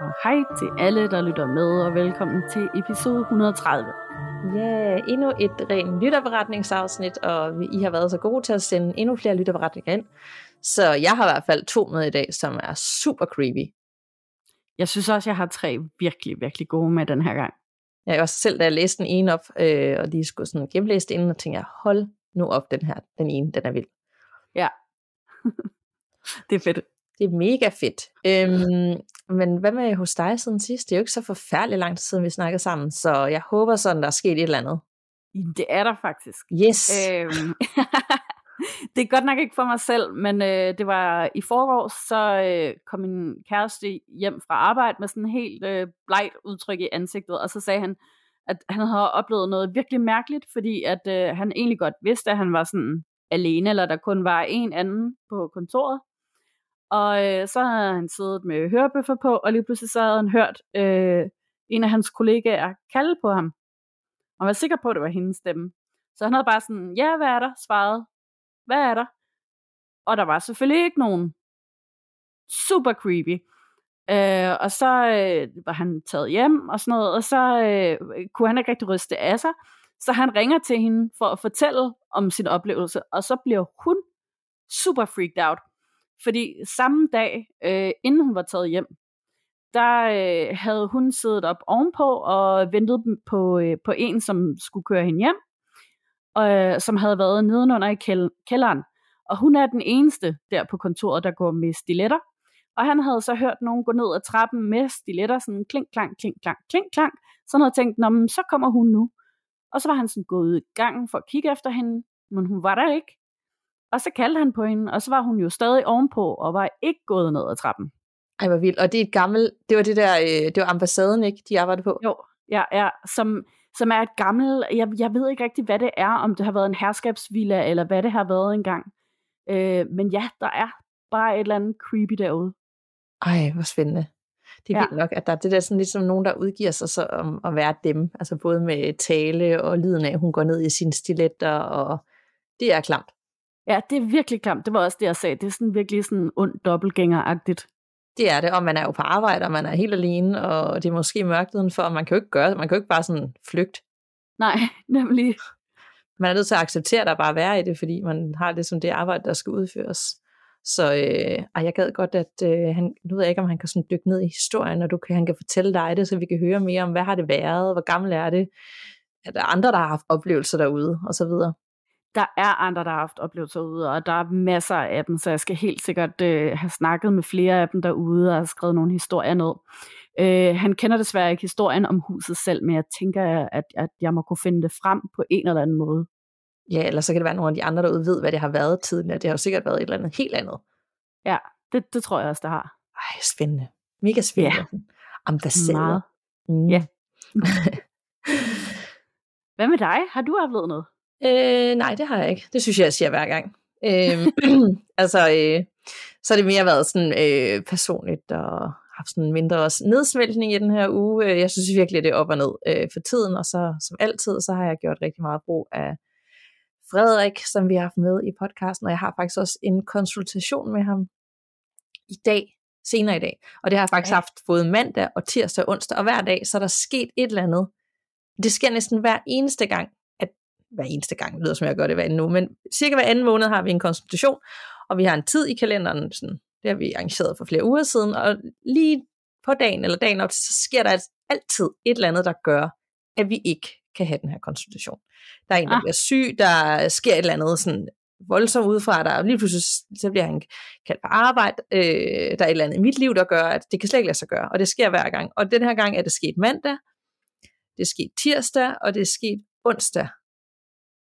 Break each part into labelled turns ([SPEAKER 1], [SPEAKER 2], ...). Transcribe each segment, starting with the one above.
[SPEAKER 1] Og hej til alle, der lytter med, og velkommen til episode 130.
[SPEAKER 2] Ja, yeah, endnu et rent lytterberetningsafsnit, og I har været så gode til at sende endnu flere lytterberetninger ind. Så jeg har i hvert fald to med i dag, som er super creepy.
[SPEAKER 1] Jeg synes også, jeg har tre virkelig, virkelig gode med den her gang.
[SPEAKER 2] Jeg var selv, da jeg læste den ene op, øh, og lige skulle sådan gennemlæse det inden, og tænkte jeg, hold nu op den her, den ene, den er vild.
[SPEAKER 1] Ja, det er fedt.
[SPEAKER 2] Det er mega fedt. Øhm, men hvad med hos dig siden sidst? Det er jo ikke så forfærdeligt lang tid siden, vi snakkede sammen, så jeg håber sådan, der er sket et eller andet.
[SPEAKER 1] Det er der faktisk.
[SPEAKER 2] Yes!
[SPEAKER 1] Øhm, det er godt nok ikke for mig selv, men øh, det var i forgårs, så øh, kom min kæreste hjem fra arbejde med sådan en helt øh, blegt udtryk i ansigtet, og så sagde han, at han havde oplevet noget virkelig mærkeligt, fordi at øh, han egentlig godt vidste, at han var sådan alene, eller der kun var en anden på kontoret. Og øh, så havde han siddet med hørebøffer på, og lige pludselig så havde han hørt øh, en af hans kollegaer kalde på ham. Og var sikker på, at det var hendes stemme. Så han havde bare sådan, ja, hvad er der? Svaret, hvad er der? Og der var selvfølgelig ikke nogen. Super creepy. Øh, og så øh, var han taget hjem og sådan noget, og så øh, kunne han ikke rigtig ryste af sig. Så han ringer til hende for at fortælle om sin oplevelse, og så bliver hun super freaked out. Fordi samme dag, øh, inden hun var taget hjem, der øh, havde hun siddet op ovenpå og ventet på, øh, på en, som skulle køre hende hjem, og, øh, som havde været nedenunder i kælderen. Og hun er den eneste der på kontoret, der går med stiletter. Og han havde så hørt nogen gå ned ad trappen med stiletter, sådan klink, klang, klink, klang, klink, klang. Så han havde tænkt, Nå, men så kommer hun nu. Og så var han sådan gået i gang for at kigge efter hende, men hun var der ikke. Og så kaldte han på hende, og så var hun jo stadig ovenpå, og var ikke gået ned ad trappen.
[SPEAKER 2] Ej, hvor vildt. Og det er et gammelt, det var det der, øh, det var ambassaden, ikke, de arbejdede på?
[SPEAKER 1] Jo, ja, ja som, som er et gammelt, jeg, jeg ved ikke rigtig, hvad det er, om det har været en herskabsvilla, eller hvad det har været engang. Øh, men ja, der er bare et eller andet creepy derude.
[SPEAKER 2] Ej, hvor spændende. Det er
[SPEAKER 1] Ja.
[SPEAKER 2] vildt nok, at der er det der sådan ligesom nogen, der udgiver sig så om at være dem. Altså både med tale og lyden af, at hun går ned i sine stiletter, og det er klamt.
[SPEAKER 1] Ja, det er virkelig klamt. Det var også det, jeg sagde. Det er sådan virkelig sådan ond dobbeltgænger-agtigt.
[SPEAKER 2] Det er det, og man er jo på arbejde, og man er helt alene, og det er måske mørkt udenfor, og man kan jo ikke gøre man kan jo ikke bare sådan flygte.
[SPEAKER 1] Nej, nemlig.
[SPEAKER 2] Man er nødt til at acceptere, at der bare være i det, fordi man har det som det arbejde, der skal udføres. Så øh, ej, jeg gad godt, at øh, han, nu ved jeg ikke, om han kan sådan dykke ned i historien, og du kan, han kan fortælle dig det, så vi kan høre mere om, hvad har det været, hvor gammel er det, er der andre, der har haft oplevelser derude, og så videre.
[SPEAKER 1] Der er andre, der har haft oplevelser ude, og der er masser af dem, så jeg skal helt sikkert øh, have snakket med flere af dem derude, og have skrevet nogle historier ned. Øh, han kender desværre ikke historien om huset selv, men jeg tænker, at, at jeg må kunne finde det frem på en eller anden måde.
[SPEAKER 2] Ja, eller så kan det være, at nogle af de andre derude ved, hvad det har været tidligere. Det har jo sikkert været et eller andet helt andet.
[SPEAKER 1] Ja, det, det tror jeg også, der har.
[SPEAKER 2] Ej, spændende. Mega spændende. Ja. Ambassader. Mm.
[SPEAKER 1] Ja. Hvad med dig? Har du oplevet noget?
[SPEAKER 2] Øh, nej, det har jeg ikke. Det synes jeg, jeg siger hver gang. Øh, altså, øh, så har det mere været sådan øh, personligt og haft sådan mindre også nedsmeltning i den her uge. Øh, Jeg synes virkelig, det er op og ned øh, for tiden, og så som altid, så har jeg gjort rigtig meget brug af Frederik, som vi har haft med i podcasten, og jeg har faktisk også en konsultation med ham i dag, senere i dag. Og det har jeg faktisk
[SPEAKER 1] Ja.
[SPEAKER 2] haft både mandag og tirsdag og onsdag, og hver dag, så er der sket et eller andet. Det sker næsten hver eneste gang, hver eneste gang, det lyder som jeg gør det hver anden uge, men cirka hver anden måned har vi en konsultation, og vi har en tid i kalenderen, sådan, det har vi arrangeret for flere uger siden, og lige på dagen eller dagen op, til, så sker der altid et eller andet, der gør, at vi ikke kan have den her konsultation. Der er en, der
[SPEAKER 1] Ah.
[SPEAKER 2] bliver syg, der sker et eller andet sådan voldsomt udefra, der lige pludselig så bliver han kaldt på arbejde, øh, der er et eller andet i mit liv, der gør, at det kan slet ikke lade sig gøre, og det sker hver gang. Og den her gang er det sket mandag, det er sket tirsdag, og det er sket onsdag.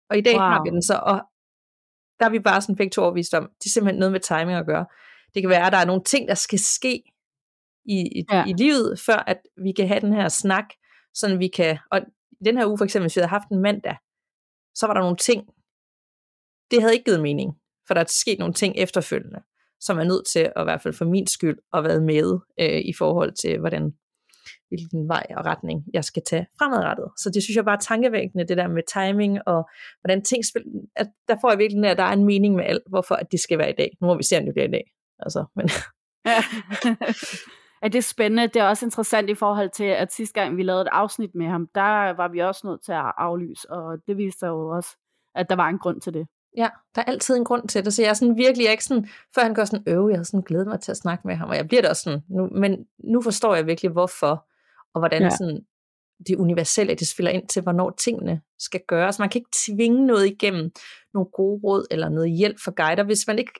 [SPEAKER 2] Og i dag wow. har vi den så, og der er vi bare sådan begge to overvist om, det er simpelthen noget med timing at gøre. Det kan være, at der er nogle ting, der skal ske i, i,
[SPEAKER 1] Ja.
[SPEAKER 2] ja. i livet, før at vi kan have den her snak, sådan vi kan, og i den her uge for eksempel, hvis vi havde haft en mandag, så var der nogle ting, det havde ikke givet mening, for der er sket nogle ting efterfølgende, som er nødt til, at, i hvert fald for min skyld, at være med øh, i forhold til, hvordan hvilken vej og retning jeg skal tage fremadrettet. Så det synes jeg bare er tankevækkende, det der med timing og hvordan ting spiller, at der får jeg virkelig, at der er en mening med alt, hvorfor at det skal være i dag. Nu må vi se, om det bliver i dag. Altså, men...
[SPEAKER 1] Ja. er det spændende. Det er også interessant i forhold til, at sidste gang vi lavede et afsnit med ham, der var vi også nødt til at aflyse, og det viste sig jo også, at der var en grund til det.
[SPEAKER 2] Ja, der er altid en grund til det, så jeg er sådan virkelig jeg er ikke sådan, før han går sådan, øv, jeg har sådan glædet mig til at snakke med ham, og jeg bliver da også sådan, nu, men nu forstår jeg virkelig, hvorfor, og hvordan ja. sådan, det universelle, det spiller ind til, hvornår tingene skal gøres. Man kan ikke tvinge noget igennem nogle gode råd eller noget hjælp for guider, hvis man ikke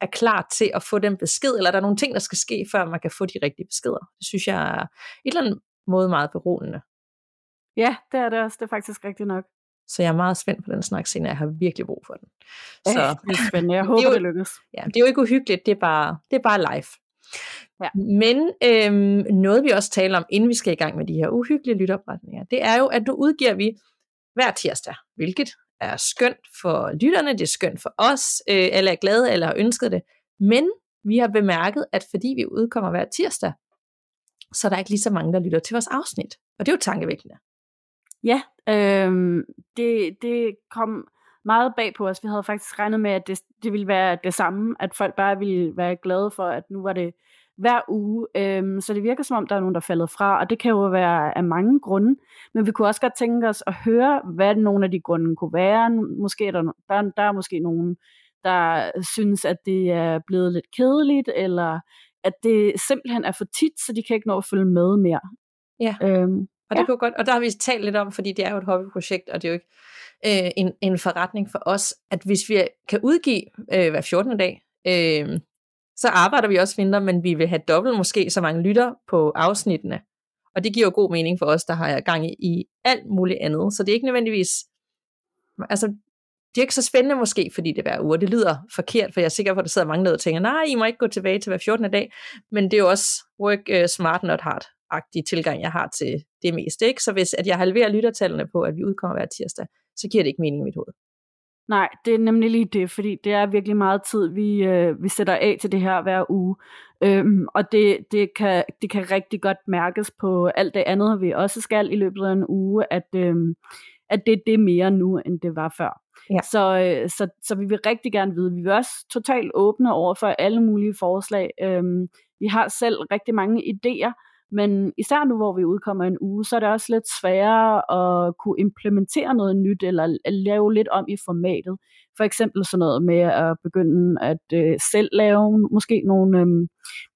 [SPEAKER 2] er klar til at få den besked, eller der er nogle ting, der skal ske, før man kan få de rigtige beskeder. Det synes jeg er et eller andet måde meget beroligende.
[SPEAKER 1] Ja, det er det også. Det er faktisk rigtigt nok.
[SPEAKER 2] Så jeg er meget spændt på den snak senere. Jeg har virkelig brug for den.
[SPEAKER 1] Så, ja, det er spændende. Jeg håber, det, jo, det lykkes.
[SPEAKER 2] Ja, det er jo ikke uhyggeligt. Det er bare, det er bare live. Ja. Men øhm, noget vi også taler om, inden vi skal i gang med de her uhyggelige lytopretninger, det er jo, at nu udgiver vi hver tirsdag, hvilket er skønt for lytterne, det er skønt for os, øh, alle er glade, eller har ønsket det. Men vi har bemærket, at fordi vi udkommer hver tirsdag, så er der ikke lige så mange, der lytter til vores afsnit. Og det er jo tankevækkende.
[SPEAKER 1] Ja, øh, det, det kom meget bag på os. Vi havde faktisk regnet med, at det, det ville være det samme, at folk bare ville være glade for, at nu var det hver uge. Øhm, så det virker som om, der er nogen, der er faldet fra, og det kan jo være af mange grunde. Men vi kunne også godt tænke os at høre, hvad nogle af de grunde kunne være. Måske er der, der, der er måske nogen, der synes, at det er blevet lidt kedeligt, eller at det simpelthen er for tit, så de kan ikke nå at følge med mere.
[SPEAKER 2] Ja. Øhm, og det ja. kunne godt, og der har vi talt lidt om, fordi det er jo et hobbyprojekt, og det er jo ikke øh, en, en forretning for os, at hvis vi kan udgive øh, hver 14. dag, øh, så arbejder vi også mindre, men vi vil have dobbelt måske så mange lytter på afsnittene. Og det giver jo god mening for os, der har gang i, i alt muligt andet. Så det er ikke nødvendigvis, altså det er ikke så spændende måske, fordi det er hver uge. Det lyder forkert, for jeg er sikker på, at der sidder mange der og tænker, nej, I må ikke gå tilbage til hver 14. dag. Men det er jo også work uh, smart, not hard agtig tilgang, jeg har til det meste. Ikke? Så hvis at jeg halverer lyttertallene på, at vi udkommer hver tirsdag, så giver det ikke mening i mit hoved.
[SPEAKER 1] Nej, det er nemlig lige det, fordi det er virkelig meget tid, vi, øh, vi sætter af til det her hver uge. Øhm, og det, det, kan, det kan rigtig godt mærkes på alt det andet, vi også skal i løbet af en uge, at, øhm, at det, det er mere nu, end det var før. Ja. Så, øh, så, så vi vil rigtig gerne vide, vi vil også totalt åbne over for alle mulige forslag. Øhm, vi har selv rigtig mange idéer, men især nu, hvor vi udkommer en uge, så er det også lidt sværere at kunne implementere noget nyt, eller lave lidt om i formatet. For eksempel sådan noget med at begynde at øh, selv lave måske nogle, øh,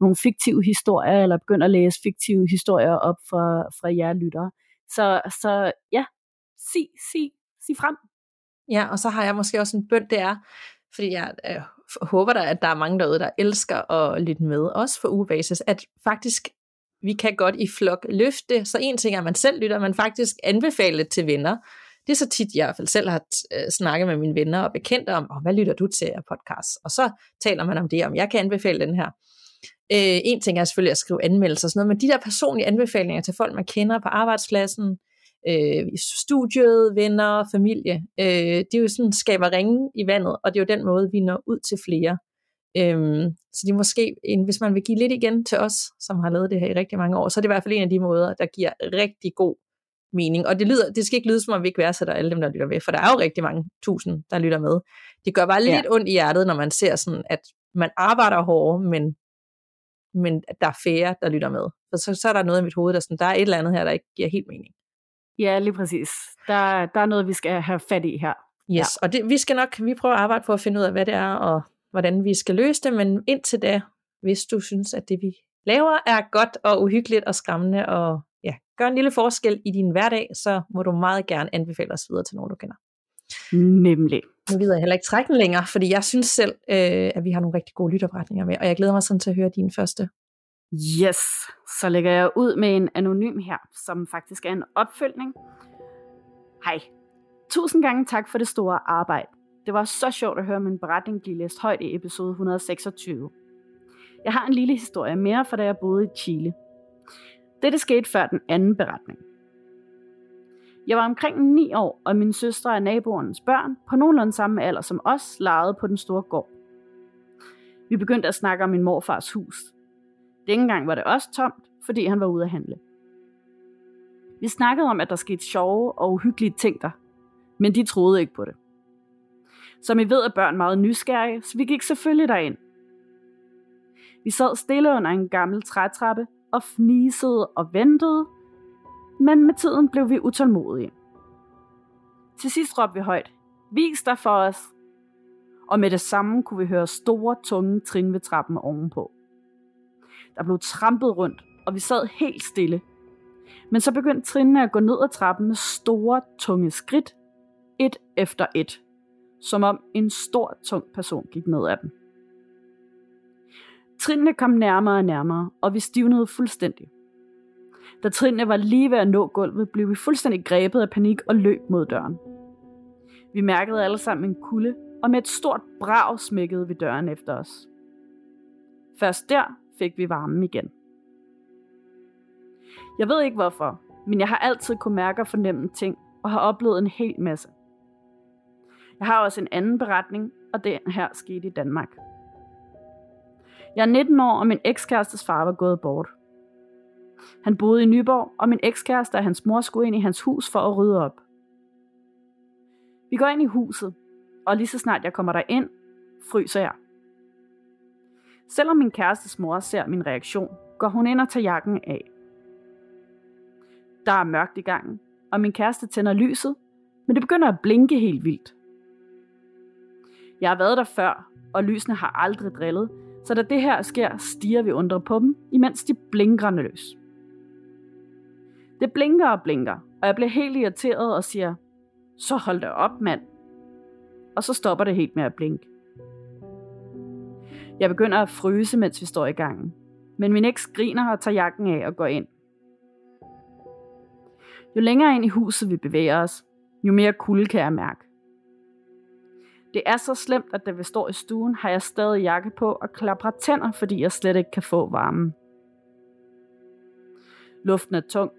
[SPEAKER 1] nogle fiktive historier, eller begynde at læse fiktive historier op fra, fra jer lyttere. Så, så ja, sig, sig, sig frem.
[SPEAKER 2] Ja, og så har jeg måske også en bøn, det er, fordi jeg øh, håber da, at der er mange derude, der elsker at lytte med, også for ugebasis, at faktisk vi kan godt i flok løfte. Så en ting er, at man selv lytter, man faktisk anbefaler det til venner. Det er så tit, jeg i hvert fald selv har t- snakket med mine venner og bekendte om, oh, hvad lytter du til af podcast? Og så taler man om det, om jeg kan anbefale den her. Øh, en ting er selvfølgelig at skrive anmeldelser og sådan noget, men de der personlige anbefalinger til folk, man kender på arbejdspladsen, øh, i studiet, venner, familie, øh, det er jo sådan, skaber ringe i vandet, og det er jo den måde, vi når ud til flere. Øhm, så det er måske, en, hvis man vil give lidt igen til os, som har lavet det her i rigtig mange år, så er det i hvert fald en af de måder, der giver rigtig god mening. Og det, lyder, det skal ikke lyde som om, vi ikke værdsætter alle dem, der lytter med, for der er jo rigtig mange tusind, der lytter med. Det gør bare lidt ja. ondt i hjertet, når man ser sådan, at man arbejder hårdere, men, men der er færre, der lytter med. For så, så er der noget i mit hoved, der, sådan, der er et eller andet her, der ikke giver helt mening.
[SPEAKER 1] Ja, lige præcis. Der, der er noget, vi skal have fat i her.
[SPEAKER 2] Yes, ja. og det, vi skal nok, vi prøver at arbejde på at finde ud af, hvad det er, og hvordan vi skal løse det, men indtil da, hvis du synes, at det vi laver er godt og uhyggeligt og skræmmende og ja, gør en lille forskel i din hverdag, så må du meget gerne anbefale os videre til nogen, du kender.
[SPEAKER 1] Nemlig.
[SPEAKER 2] Nu gider jeg heller ikke trække den længere, fordi jeg synes selv, øh, at vi har nogle rigtig gode lytopretninger med, og jeg glæder mig sådan til at høre din første.
[SPEAKER 1] Yes, så lægger jeg ud med en anonym her, som faktisk er en opfølgning. Hej. Tusind gange tak for det store arbejde. Det var så sjovt at høre min beretning blive læst højt i episode 126. Jeg har en lille historie mere fra da jeg boede i Chile. Dette skete før den anden beretning. Jeg var omkring 9 år, og min søster og naboernes børn, på nogenlunde samme alder som os, legede på den store gård. Vi begyndte at snakke om min morfars hus. Dengang var det også tomt, fordi han var ude at handle. Vi snakkede om, at der skete sjove og uhyggelige ting der, men de troede ikke på det. Som I ved er børn meget nysgerrige, så vi gik selvfølgelig derind. Vi sad stille under en gammel trætrappe og fnisede og ventede, men med tiden blev vi utålmodige. Til sidst råbte vi højt, vis dig for os! Og med det samme kunne vi høre store, tunge trin ved trappen ovenpå. Der blev trampet rundt, og vi sad helt stille. Men så begyndte trinene at gå ned ad trappen med store, tunge skridt, et efter et, som om en stor, tung person gik ned ad dem. Trinene kom nærmere og nærmere, og vi stivnede fuldstændig. Da trinene var lige ved at nå gulvet, blev vi fuldstændig grebet af panik og løb mod døren. Vi mærkede alle sammen en kulde, og med et stort brag smækkede vi døren efter os. Først der fik vi varmen igen. Jeg ved ikke hvorfor, men jeg har altid kunne mærke og fornemme ting, og har oplevet en hel masse. Jeg har også en anden beretning, og den her skete i Danmark. Jeg er 19 år, og min ekskærestes far var gået bort. Han boede i Nyborg, og min ekskæreste og hans mor skulle ind i hans hus for at rydde op. Vi går ind i huset, og lige så snart jeg kommer der ind, fryser jeg. Selvom min kærestes mor ser min reaktion, går hun ind og tager jakken af. Der er mørkt i gangen, og min kæreste tænder lyset, men det begynder at blinke helt vildt. Jeg har været der før, og lysene har aldrig drillet, så da det her sker, stiger vi undret på dem, imens de blinker løs. Det blinker og blinker, og jeg bliver helt irriteret og siger, så hold da op, mand. Og så stopper det helt med at blinke. Jeg begynder at fryse, mens vi står i gangen. Men min eks griner og tager jakken af og går ind. Jo længere ind i huset vi bevæger os, jo mere kulde kan jeg mærke. Det er så slemt, at da vi står i stuen, har jeg stadig jakke på og klapper tænder, fordi jeg slet ikke kan få varmen. Luften er tung,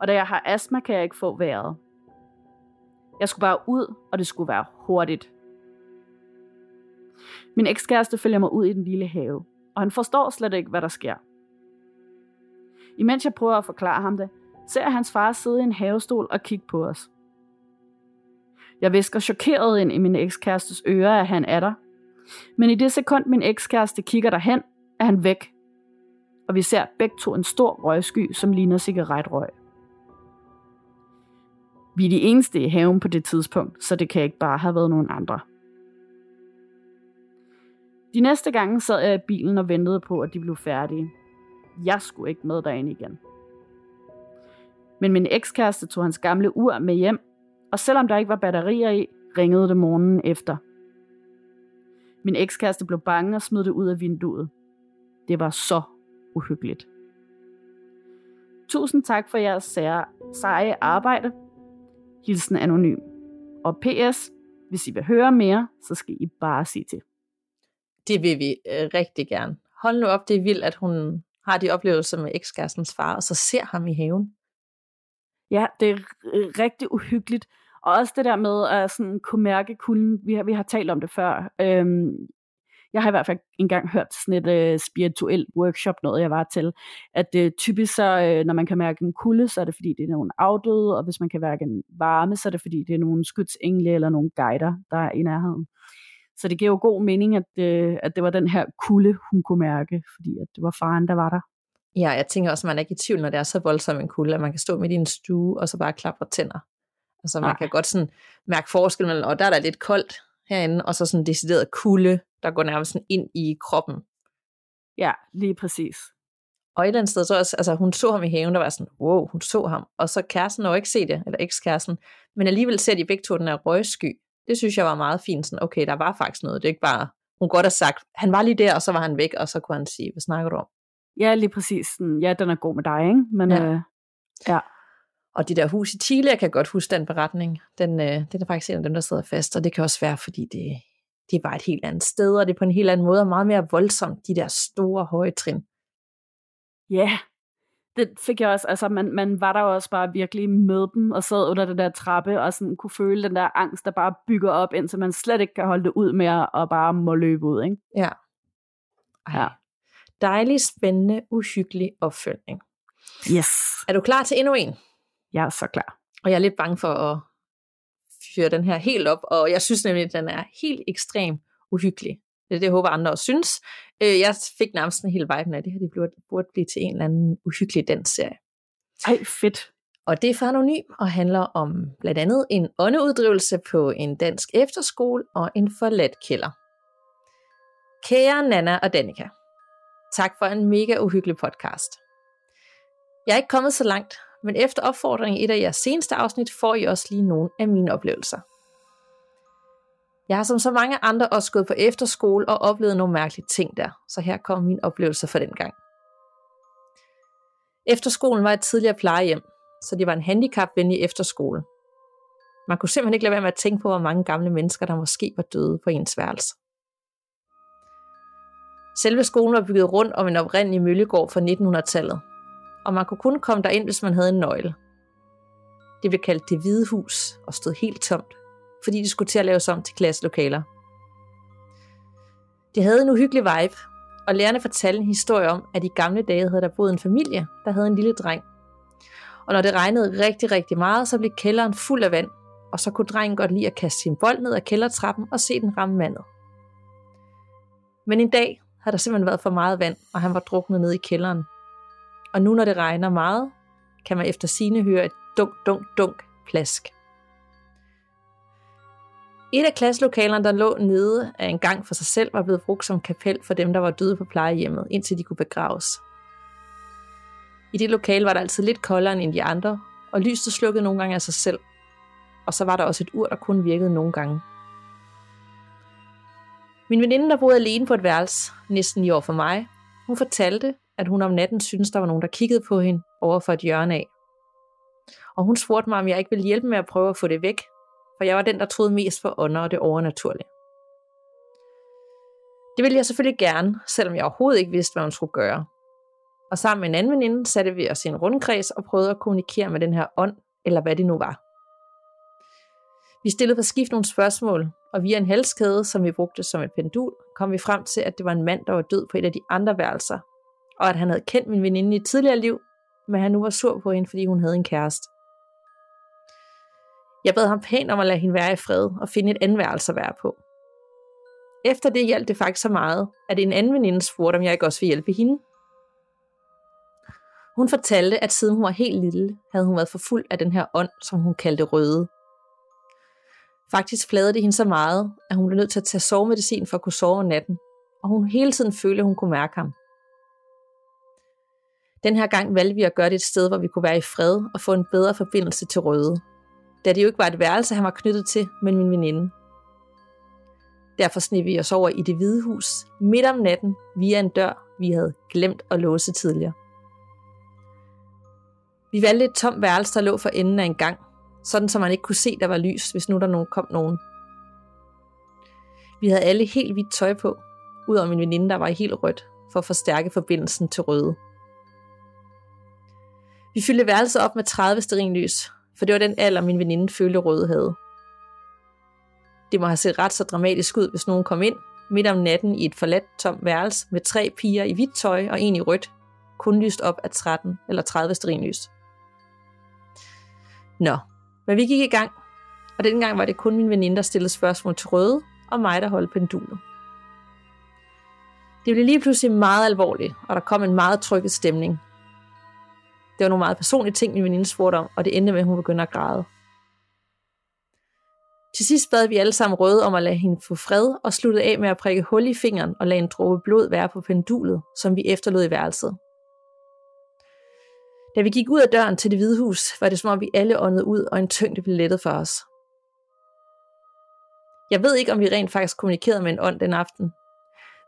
[SPEAKER 1] og da jeg har astma, kan jeg ikke få vejret. Jeg skulle bare ud, og det skulle være hurtigt. Min ekskæreste følger mig ud i den lille have, og han forstår slet ikke, hvad der sker. Imens jeg prøver at forklare ham det, ser hans far sidde i en havestol og kigge på os. Jeg visker chokeret ind i min ekskærestes øre, at han er der. Men i det sekund, min ekskæreste kigger derhen, er han væk. Og vi ser begge to en stor røgsky, som ligner cigaretrøg. Vi er de eneste i haven på det tidspunkt, så det kan ikke bare have været nogen andre. De næste gange sad jeg i bilen og ventede på, at de blev færdige. Jeg skulle ikke med derind igen. Men min ekskæreste tog hans gamle ur med hjem, og selvom der ikke var batterier i, ringede det morgenen efter. Min ekskæreste blev bange og smed det ud af vinduet. Det var så uhyggeligt. Tusind tak for jeres sære, seje arbejde. Hilsen anonym. Og PS, hvis I vil høre mere, så skal I bare sige til.
[SPEAKER 2] Det vil vi øh, rigtig gerne. Hold nu op, det er vildt, at hun har de oplevelser med ekskærestens far, og så ser ham i haven.
[SPEAKER 1] Ja, det er rigtig uhyggeligt. Og også det der med at sådan kunne mærke kulden. Vi har, vi har talt om det før. Øhm, jeg har i hvert fald engang hørt sådan et øh, spirituelt workshop, noget jeg var til, at øh, typisk så, øh, når man kan mærke en kulde, så er det fordi, det er nogen afdøde, og hvis man kan mærke en varme, så er det fordi, det er nogle skydsengle eller nogle guider, der er i nærheden. Så det giver jo god mening, at, øh, at det var den her kulde, hun kunne mærke, fordi at det var faren, der var der.
[SPEAKER 2] Ja, jeg tænker også, at man er ikke i tvivl, når det er så voldsom en kulde, at man kan stå midt i en stue, og så bare klapre tænder. Altså man Nej. kan godt sådan mærke forskel og der er der lidt koldt herinde, og så sådan decideret kulde, der går nærmest sådan ind i kroppen.
[SPEAKER 1] Ja, lige præcis.
[SPEAKER 2] Og et eller andet sted, så også, altså hun så ham i haven, der var sådan, wow, hun så ham. Og så kæresten når ikke se det, eller ekskæresten. Men alligevel ser de begge to den her røgsky. Det synes jeg var meget fint. Sådan, okay, der var faktisk noget. Det er ikke bare, hun godt har sagt, han var lige der, og så var han væk, og så kunne han sige, hvad snakker du om?
[SPEAKER 1] Ja, lige præcis. Ja, den er god med dig, ikke? Men, ja. Øh, ja.
[SPEAKER 2] Og det der hus i Chile, jeg kan godt huske den beretning. Den, øh, den er faktisk en af dem, der sidder fast, og det kan også være, fordi det, det var et helt andet sted, og det er på en helt anden måde, og meget mere voldsomt, de der store høje trin.
[SPEAKER 1] Ja, det fik jeg også, altså man, man var der også bare virkelig med dem, og sad under den der trappe, og sådan kunne føle den der angst, der bare bygger op, indtil man slet ikke kan holde det ud mere, og bare må løbe ud, ikke?
[SPEAKER 2] Ja. Ej. ja. Dejlig, spændende, uhyggelig opfølgning.
[SPEAKER 1] Yes.
[SPEAKER 2] Er du klar til endnu en?
[SPEAKER 1] Jeg er så klar.
[SPEAKER 2] Og jeg er lidt bange for at fyre den her helt op, og jeg synes nemlig, at den er helt ekstrem uhyggelig. Det det, håber, andre også synes. Øh, jeg fik nærmest en hel vibe af det her. Det burde, burde blive til en eller anden uhyggelig dansserie.
[SPEAKER 1] Ej, fedt.
[SPEAKER 2] Og det er for anonym og handler om blandt andet en åndeuddrivelse på en dansk efterskole og en forladt kælder. Kære Nana og Danika, tak for en mega uhyggelig podcast. Jeg er ikke kommet så langt, men efter opfordringen i et af jeres seneste afsnit får I også lige nogle af mine oplevelser. Jeg har som så mange andre også gået på efterskole og oplevet nogle mærkelige ting der, så her kommer min oplevelse for den gang. Efterskolen var et tidligere plejehjem, så det var en handicapvenlig efterskole. Man kunne simpelthen ikke lade være med at tænke på, hvor mange gamle mennesker, der måske var døde på ens værelse. Selve skolen var bygget rundt om en oprindelig møllegård fra 1900-tallet, og man kunne kun komme derind, hvis man havde en nøgle. Det blev kaldt det hvide hus og stod helt tomt, fordi det skulle til at laves om til klasselokaler. Det havde en uhyggelig vibe, og lærerne fortalte en historie om, at i gamle dage havde der boet en familie, der havde en lille dreng. Og når det regnede rigtig, rigtig meget, så blev kælderen fuld af vand, og så kunne drengen godt lide at kaste sin bold ned ad kældertrappen og se den ramme vandet. Men en dag havde der simpelthen været for meget vand, og han var druknet ned i kælderen. Og nu når det regner meget, kan man efter sine høre et dunk, dunk, dunk plask. Et af klasselokalerne, der lå nede af en gang for sig selv, var blevet brugt som kapel for dem, der var døde på plejehjemmet, indtil de kunne begraves. I det lokale var der altid lidt koldere end de andre, og lyset slukkede nogle gange af sig selv. Og så var der også et ur, der kun virkede nogle gange. Min veninde, der boede alene på et værelse, næsten i år for mig, hun fortalte, at hun om natten syntes, der var nogen, der kiggede på hende over for et hjørne af. Og hun spurgte mig, om jeg ikke ville hjælpe med at prøve at få det væk, for jeg var den, der troede mest på ånder og det overnaturlige. Det ville jeg selvfølgelig gerne, selvom jeg overhovedet ikke vidste, hvad hun skulle gøre. Og sammen med en anden veninde satte vi os i en rundkreds og prøvede at kommunikere med den her ånd, eller hvad det nu var. Vi stillede på skift nogle spørgsmål, og via en halskæde, som vi brugte som et pendul, kom vi frem til, at det var en mand, der var død på et af de andre værelser, og at han havde kendt min veninde i et tidligere liv, men han nu var sur på hende, fordi hun havde en kæreste. Jeg bad ham pænt om at lade hende være i fred og finde et andet værelse at være på. Efter det hjalp det faktisk så meget, at en anden veninde spurgte, om jeg ikke også ville hjælpe hende. Hun fortalte, at siden hun var helt lille, havde hun været for fuld af den her ånd, som hun kaldte røde. Faktisk flade det hende så meget, at hun blev nødt til at tage sovemedicin for at kunne sove om natten, og hun hele tiden følte, at hun kunne mærke ham. Den her gang valgte vi at gøre det et sted, hvor vi kunne være i fred og få en bedre forbindelse til Røde, da det jo ikke var et værelse, han var knyttet til, men min veninde. Derfor sneg vi os over i det hvide hus midt om natten via en dør, vi havde glemt at låse tidligere. Vi valgte et tomt værelse, der lå for enden af en gang, sådan så man ikke kunne se, der var lys, hvis nu der nogen kom nogen. Vi havde alle helt hvidt tøj på, udover min veninde, der var i helt rødt, for at forstærke forbindelsen til røde. Vi fyldte værelset op med 30 sterinlys, for det var den alder, min veninde følte røde havde. Det må have set ret så dramatisk ud, hvis nogen kom ind midt om natten i et forladt tomt værelse med tre piger i hvidt tøj og en i rødt, kun lyst op af 13 eller 30 sterinlys. Nå, men vi gik i gang, og dengang var det kun min veninde, der stillede spørgsmål til Røde, og mig, der holdt pendulet. Det blev lige pludselig meget alvorligt, og der kom en meget trykket stemning. Det var nogle meget personlige ting, min veninde spurgte om, og det endte med, at hun begyndte at græde. Til sidst bad vi alle sammen Røde om at lade hende få fred, og sluttede af med at prikke hul i fingeren og lade en dråbe blod være på pendulet, som vi efterlod i værelset. Da vi gik ud af døren til det hvide hus, var det som om vi alle åndede ud, og en tyngde blev lettet for os. Jeg ved ikke, om vi rent faktisk kommunikerede med en ånd den aften.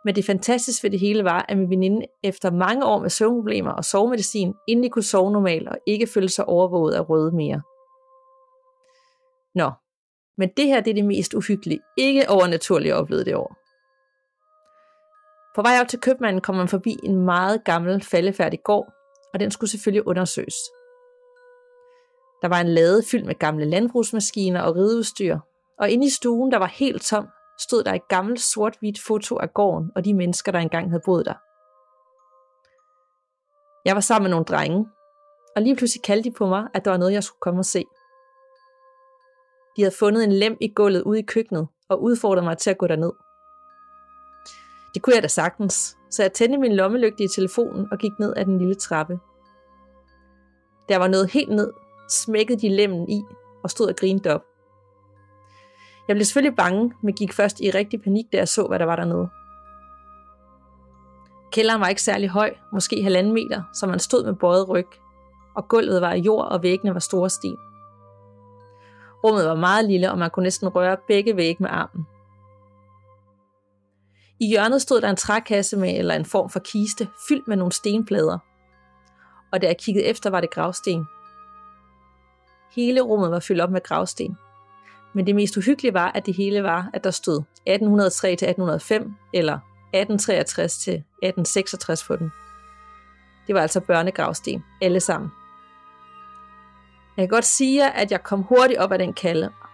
[SPEAKER 2] Men det fantastiske ved det hele var, at min veninde efter mange år med søvnproblemer og sovemedicin, endelig kunne sove normalt og ikke føle sig overvåget af røde mere. Nå, men det her det er det mest uhyggelige, ikke overnaturlige oplevet det år. På vej op til købmanden kom man forbi en meget gammel faldefærdig gård, og den skulle selvfølgelig undersøges. Der var en lade fyldt med gamle landbrugsmaskiner og rideudstyr, og inde i stuen, der var helt tom, stod der et gammelt sort-hvidt foto af gården og de mennesker, der engang havde boet der. Jeg var sammen med nogle drenge, og lige pludselig kaldte de på mig, at der var noget, jeg skulle komme og se. De havde fundet en lem i gulvet ude i køkkenet og udfordrede mig til at gå derned. Det kunne jeg da sagtens, så jeg tændte min lommelygte i telefonen og gik ned ad den lille trappe. Der var noget helt ned, smækkede de lemmen i og stod og grinede op. Jeg blev selvfølgelig bange, men gik først i rigtig panik, da jeg så, hvad der var dernede. Kælderen var ikke særlig høj, måske halvanden meter, så man stod med bøjet ryg, og gulvet var af jord, og væggene var store sten. Rummet var meget lille, og man kunne næsten røre begge vægge med armen. I hjørnet stod der en trækasse med eller en form for kiste, fyldt med nogle stenplader. Og da jeg kiggede efter, var det gravsten. Hele rummet var fyldt op med gravsten. Men det mest uhyggelige var, at det hele var, at der stod 1803 til 1805 eller 1863 til 1866 på den. Det var altså børnegravsten, alle sammen. Jeg kan godt sige at jeg kom hurtigt op af den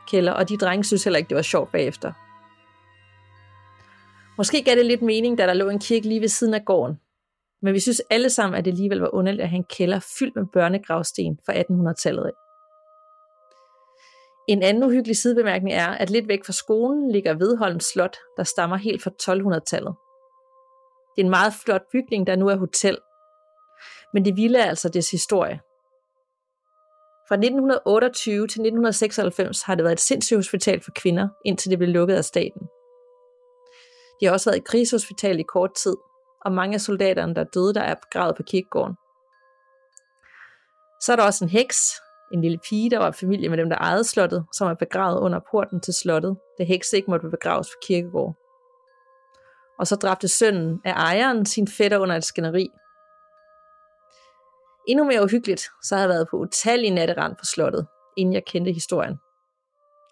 [SPEAKER 2] kælder, og de drenge synes heller ikke, det var sjovt bagefter. Måske gav det lidt mening, da der lå en kirke lige ved siden af gården. Men vi synes alle sammen, at det alligevel var underligt at have en kælder fyldt med børnegravsten fra 1800-tallet af. En anden uhyggelig sidebemærkning er, at lidt væk fra skolen ligger Vedholm Slot, der stammer helt fra 1200-tallet. Det er en meget flot bygning, der nu er hotel. Men det ville er altså dets historie. Fra 1928 til 1996 har det været et sindssygt hospital for kvinder, indtil det blev lukket af staten. De har også været i krigshospital i kort tid, og mange af soldaterne, der døde, der er begravet på kirkegården. Så er der også en heks, en lille pige, der var familie med dem, der ejede slottet, som er begravet under porten til slottet, da heks ikke måtte begraves på kirkegård. Og så dræbte sønnen af ejeren sin fætter under et skænderi. Endnu mere uhyggeligt, så har jeg været på utallige natterand på slottet, inden jeg kendte historien.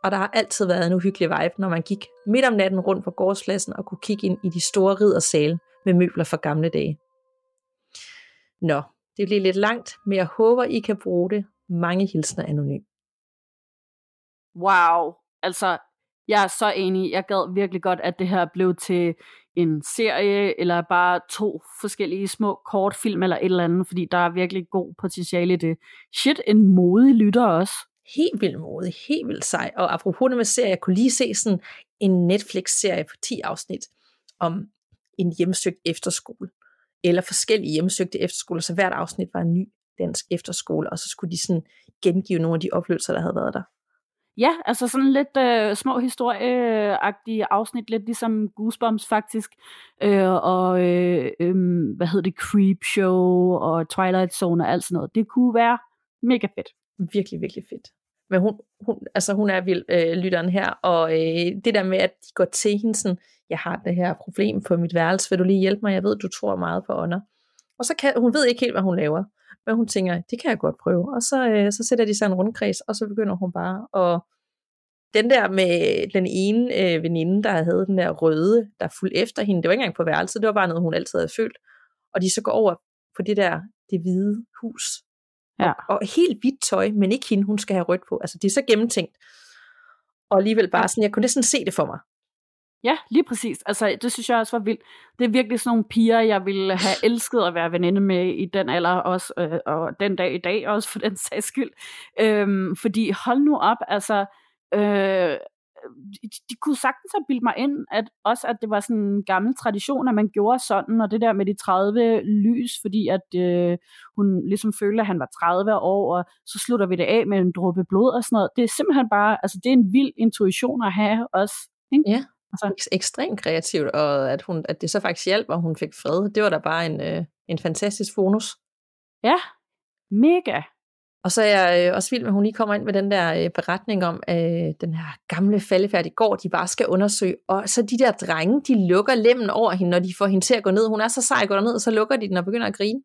[SPEAKER 2] Og der har altid været en uhyggelig vibe, når man gik midt om natten rundt på gårdspladsen og kunne kigge ind i de store riddersale med møbler fra gamle dage. Nå, det bliver lidt langt, men jeg håber, I kan bruge det. Mange hilsner anonym.
[SPEAKER 1] Wow, altså jeg er så enig. Jeg gad virkelig godt, at det her blev til en serie, eller bare to forskellige små kortfilm, eller et eller andet, fordi der er virkelig god potentiale i det. Shit, en modig lytter også.
[SPEAKER 2] Helt vildt modig, helt vildt sej. Og apropos det med serie, jeg kunne lige se sådan en Netflix-serie på 10 afsnit om en hjemsøgt efterskole. Eller forskellige hjemsøgte efterskoler, så hvert afsnit var en ny dansk efterskole, og så skulle de sådan gengive nogle af de oplevelser, der havde været der.
[SPEAKER 1] Ja, altså sådan lidt øh, små historieagtige afsnit, lidt ligesom Goosebumps faktisk, øh, og øh, øh, hvad hedder det, Creep Show og Twilight Zone og alt sådan noget. Det kunne være mega fedt.
[SPEAKER 2] Virkelig, virkelig fedt. Men hun, hun, altså hun er vild, øh, lytteren her, og øh, det der med, at de går til hende sådan, jeg har det her problem på mit værelse, vil du lige hjælpe mig? Jeg ved, du tror meget på ånder. Og så kan, hun ved ikke helt, hvad hun laver. Men hun tænker, det kan jeg godt prøve. Og så, øh, så sætter de sig en rundkreds, og så begynder hun bare at... Den der med den ene øh, veninde, der havde den der røde, der fulgte efter hende, det var ikke engang på værelset, det var bare noget, hun altid havde følt. Og de så går over på det der, det hvide hus.
[SPEAKER 1] Ja.
[SPEAKER 2] Og, og helt hvidt tøj, men ikke hende, hun skal have rødt på. Altså, det er så gennemtænkt. Og alligevel bare sådan, jeg kunne næsten se det for mig.
[SPEAKER 1] Ja, lige præcis. Altså, det synes jeg også var vildt. Det er virkelig sådan nogle piger, jeg ville have elsket at være veninde med i den alder også, øh, og den dag i dag også for den sags skyld. Øhm, fordi hold nu op, altså, øh, de, de kunne sagtens have bildt mig ind, at også at det var sådan en gammel tradition, at man gjorde sådan, og det der med de 30 lys, fordi at øh, hun ligesom følte, at han var 30 år, og så slutter vi det af med en dråbe blod og sådan noget. Det er simpelthen bare, altså det er en vild intuition at have også. Ikke?
[SPEAKER 2] Ja, altså. ekstremt kreativt, og at, hun, at det så faktisk hjalp, og hun fik fred. Det var da bare en, øh, en fantastisk bonus.
[SPEAKER 1] Ja, mega.
[SPEAKER 2] Og så er jeg øh, også vild med, at hun lige kommer ind med den der øh, beretning om øh, den her gamle faldefærdige gård, de bare skal undersøge. Og så de der drenge, de lukker lemmen over hende, når de får hende til at gå ned. Hun er så sej at gå ned, og så lukker de den og begynder at grine.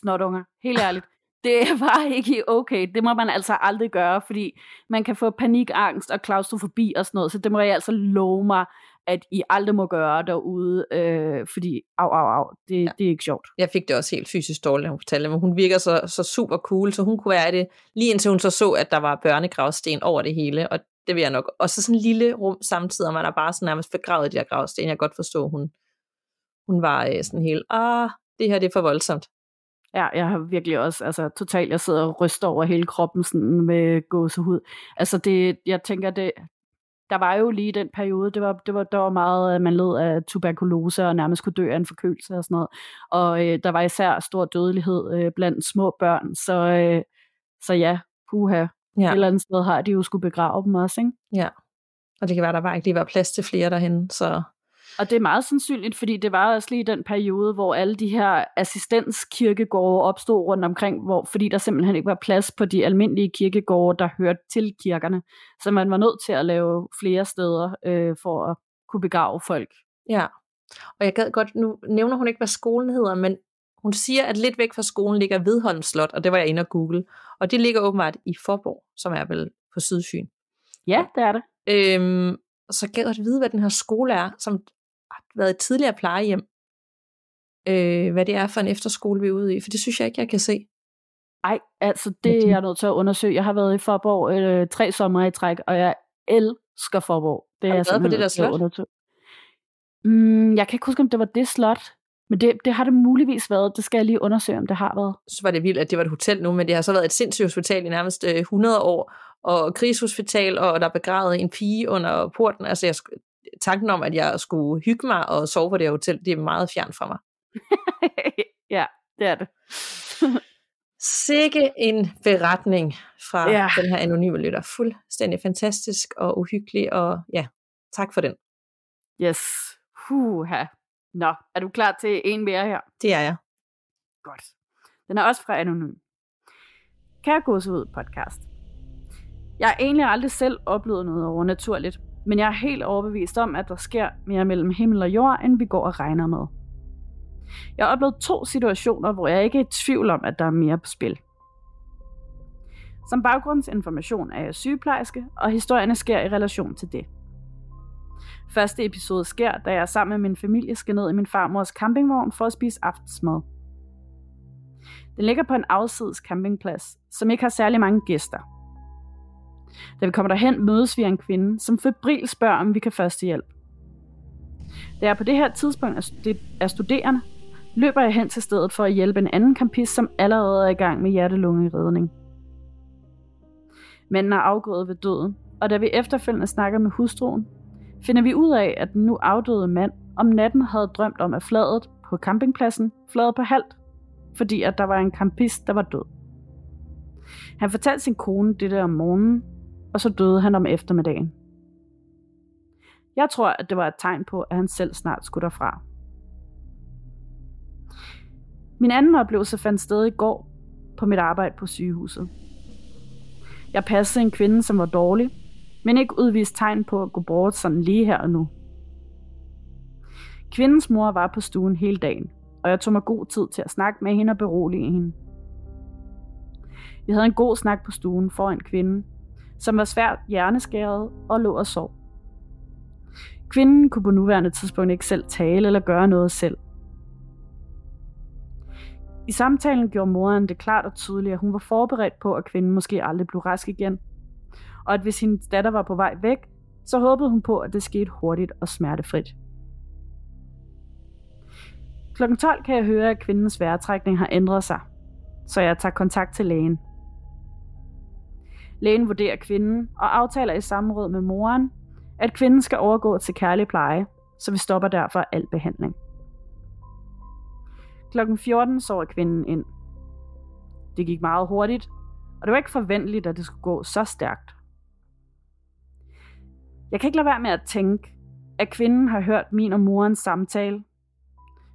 [SPEAKER 1] Snotunger, helt ærligt. Det var ikke okay. Det må man altså aldrig gøre, fordi man kan få panikangst og klaustrofobi og sådan noget. Så det må jeg altså love mig, at I aldrig må gøre derude, øh, fordi au, au, au, det, ja. det er ikke sjovt.
[SPEAKER 2] Jeg fik det også helt fysisk dårligt, når hun fortalte men hun virker så, så super cool, så hun kunne være det, lige indtil hun så så, at der var børnegravsten over det hele, og det vil jeg nok. Og så sådan en lille rum samtidig, og man er bare sådan nærmest begravet i de her gravsten. Jeg kan godt forstå, at hun, hun var øh, sådan helt, ah, det her det er for voldsomt.
[SPEAKER 1] Ja, jeg har virkelig også, altså totalt, jeg sidder og ryster over hele kroppen sådan med gåsehud. Altså det, jeg tænker, det, der var jo lige den periode, det var, det var, der var meget, man led af tuberkulose og nærmest kunne dø af en forkølelse og sådan noget. Og øh, der var især stor dødelighed øh, blandt små børn, så, øh, så ja, puha, ja. et eller andet sted har de jo skulle begrave dem også, ikke?
[SPEAKER 2] Ja, og det kan være, der var ikke lige var plads til flere derhen, så
[SPEAKER 1] og det er meget sandsynligt, fordi det var også lige den periode, hvor alle de her assistenskirkegårde opstod rundt omkring, hvor, fordi der simpelthen ikke var plads på de almindelige kirkegårde, der hørte til kirkerne. Så man var nødt til at lave flere steder øh, for at kunne begrave folk.
[SPEAKER 2] Ja, og jeg gad godt, nu nævner hun ikke, hvad skolen hedder, men hun siger, at lidt væk fra skolen ligger Vedholm Slot, og det var jeg inde og google. Og det ligger åbenbart i Forborg, som er vel på Sydfyn.
[SPEAKER 1] Ja, det er det.
[SPEAKER 2] Øhm, og så gad jeg godt vide, hvad den her skole er, som været et tidligere plejehjem, øh, hvad det er for en efterskole, vi er ude i, for det synes jeg ikke, jeg kan se.
[SPEAKER 1] Nej, altså det er jeg nødt til at undersøge. Jeg har været i Forborg øh, tre sommer i træk, og jeg elsker Forborg.
[SPEAKER 2] Det har du været på det der slot?
[SPEAKER 1] Mm, jeg kan ikke huske, om det var det slot, men det, det har det muligvis været. Det skal jeg lige undersøge, om det har været.
[SPEAKER 2] Så var det vildt, at det var et hotel nu, men det har så været et sindssygt hospital i nærmest 100 øh, år, og krigshospital, og der er begravet en pige under porten. Altså, jeg, tanken om, at jeg skulle hygge mig og sove på det hotel, det er meget fjern fra mig.
[SPEAKER 1] ja, det er det.
[SPEAKER 2] Sikke en beretning fra ja. den her anonyme lytter. Fuldstændig fantastisk og uhyggelig, og ja, tak for den.
[SPEAKER 1] Yes. Huha. Nå, er du klar til en mere her?
[SPEAKER 2] Det er jeg.
[SPEAKER 1] Godt. Den er også fra Anonym. Kære ud podcast. Jeg har egentlig aldrig selv oplevet noget overnaturligt, men jeg er helt overbevist om, at der sker mere mellem himmel og jord, end vi går og regner med. Jeg har oplevet to situationer, hvor jeg ikke er i tvivl om, at der er mere på spil. Som baggrundsinformation er jeg sygeplejerske, og historierne sker i relation til det. Første episode sker, da jeg sammen med min familie skal ned i min farmors campingvogn for at spise aftensmad. Den ligger på en afsides campingplads, som ikke har særlig mange gæster – da vi kommer derhen, mødes vi af en kvinde, som febril spørger, om vi kan førstehjælp. Da jeg på det her tidspunkt er studerende, løber jeg hen til stedet for at hjælpe en anden kampist, som allerede er i gang med hjertelungeredning. Manden er afgået ved døden, og da vi efterfølgende snakker med hustruen, finder vi ud af, at den nu afdøde mand om natten havde drømt om, at fladet på campingpladsen flade på halvt, fordi at der var en campist, der var død. Han fortalte sin kone det om morgenen, og så døde han om eftermiddagen. Jeg tror, at det var et tegn på, at han selv snart skulle derfra. Min anden oplevelse fandt sted i går på mit arbejde på sygehuset. Jeg passede en kvinde, som var dårlig, men ikke udviste tegn på at gå bort sådan lige her og nu. Kvindens mor var på stuen hele dagen, og jeg tog mig god tid til at snakke med hende og berolige hende. Vi havde en god snak på stuen foran kvinden, som var svært hjerneskæret og lå og sov. Kvinden kunne på nuværende tidspunkt ikke selv tale eller gøre noget selv. I samtalen gjorde moren det klart og tydeligt, at hun var forberedt på, at kvinden måske aldrig blev rask igen, og at hvis hendes datter var på vej væk, så håbede hun på, at det skete hurtigt og smertefrit. Klokken 12 kan jeg høre, at kvindens vejrtrækning har ændret sig, så jeg tager kontakt til lægen. Lægen vurderer kvinden og aftaler i samråd med moren, at kvinden skal overgå til kærlig pleje, så vi stopper derfor al behandling. Klokken 14 sover kvinden ind. Det gik meget hurtigt, og det var ikke forventeligt, at det skulle gå så stærkt. Jeg kan ikke lade være med at tænke, at kvinden har hørt min og morens samtale,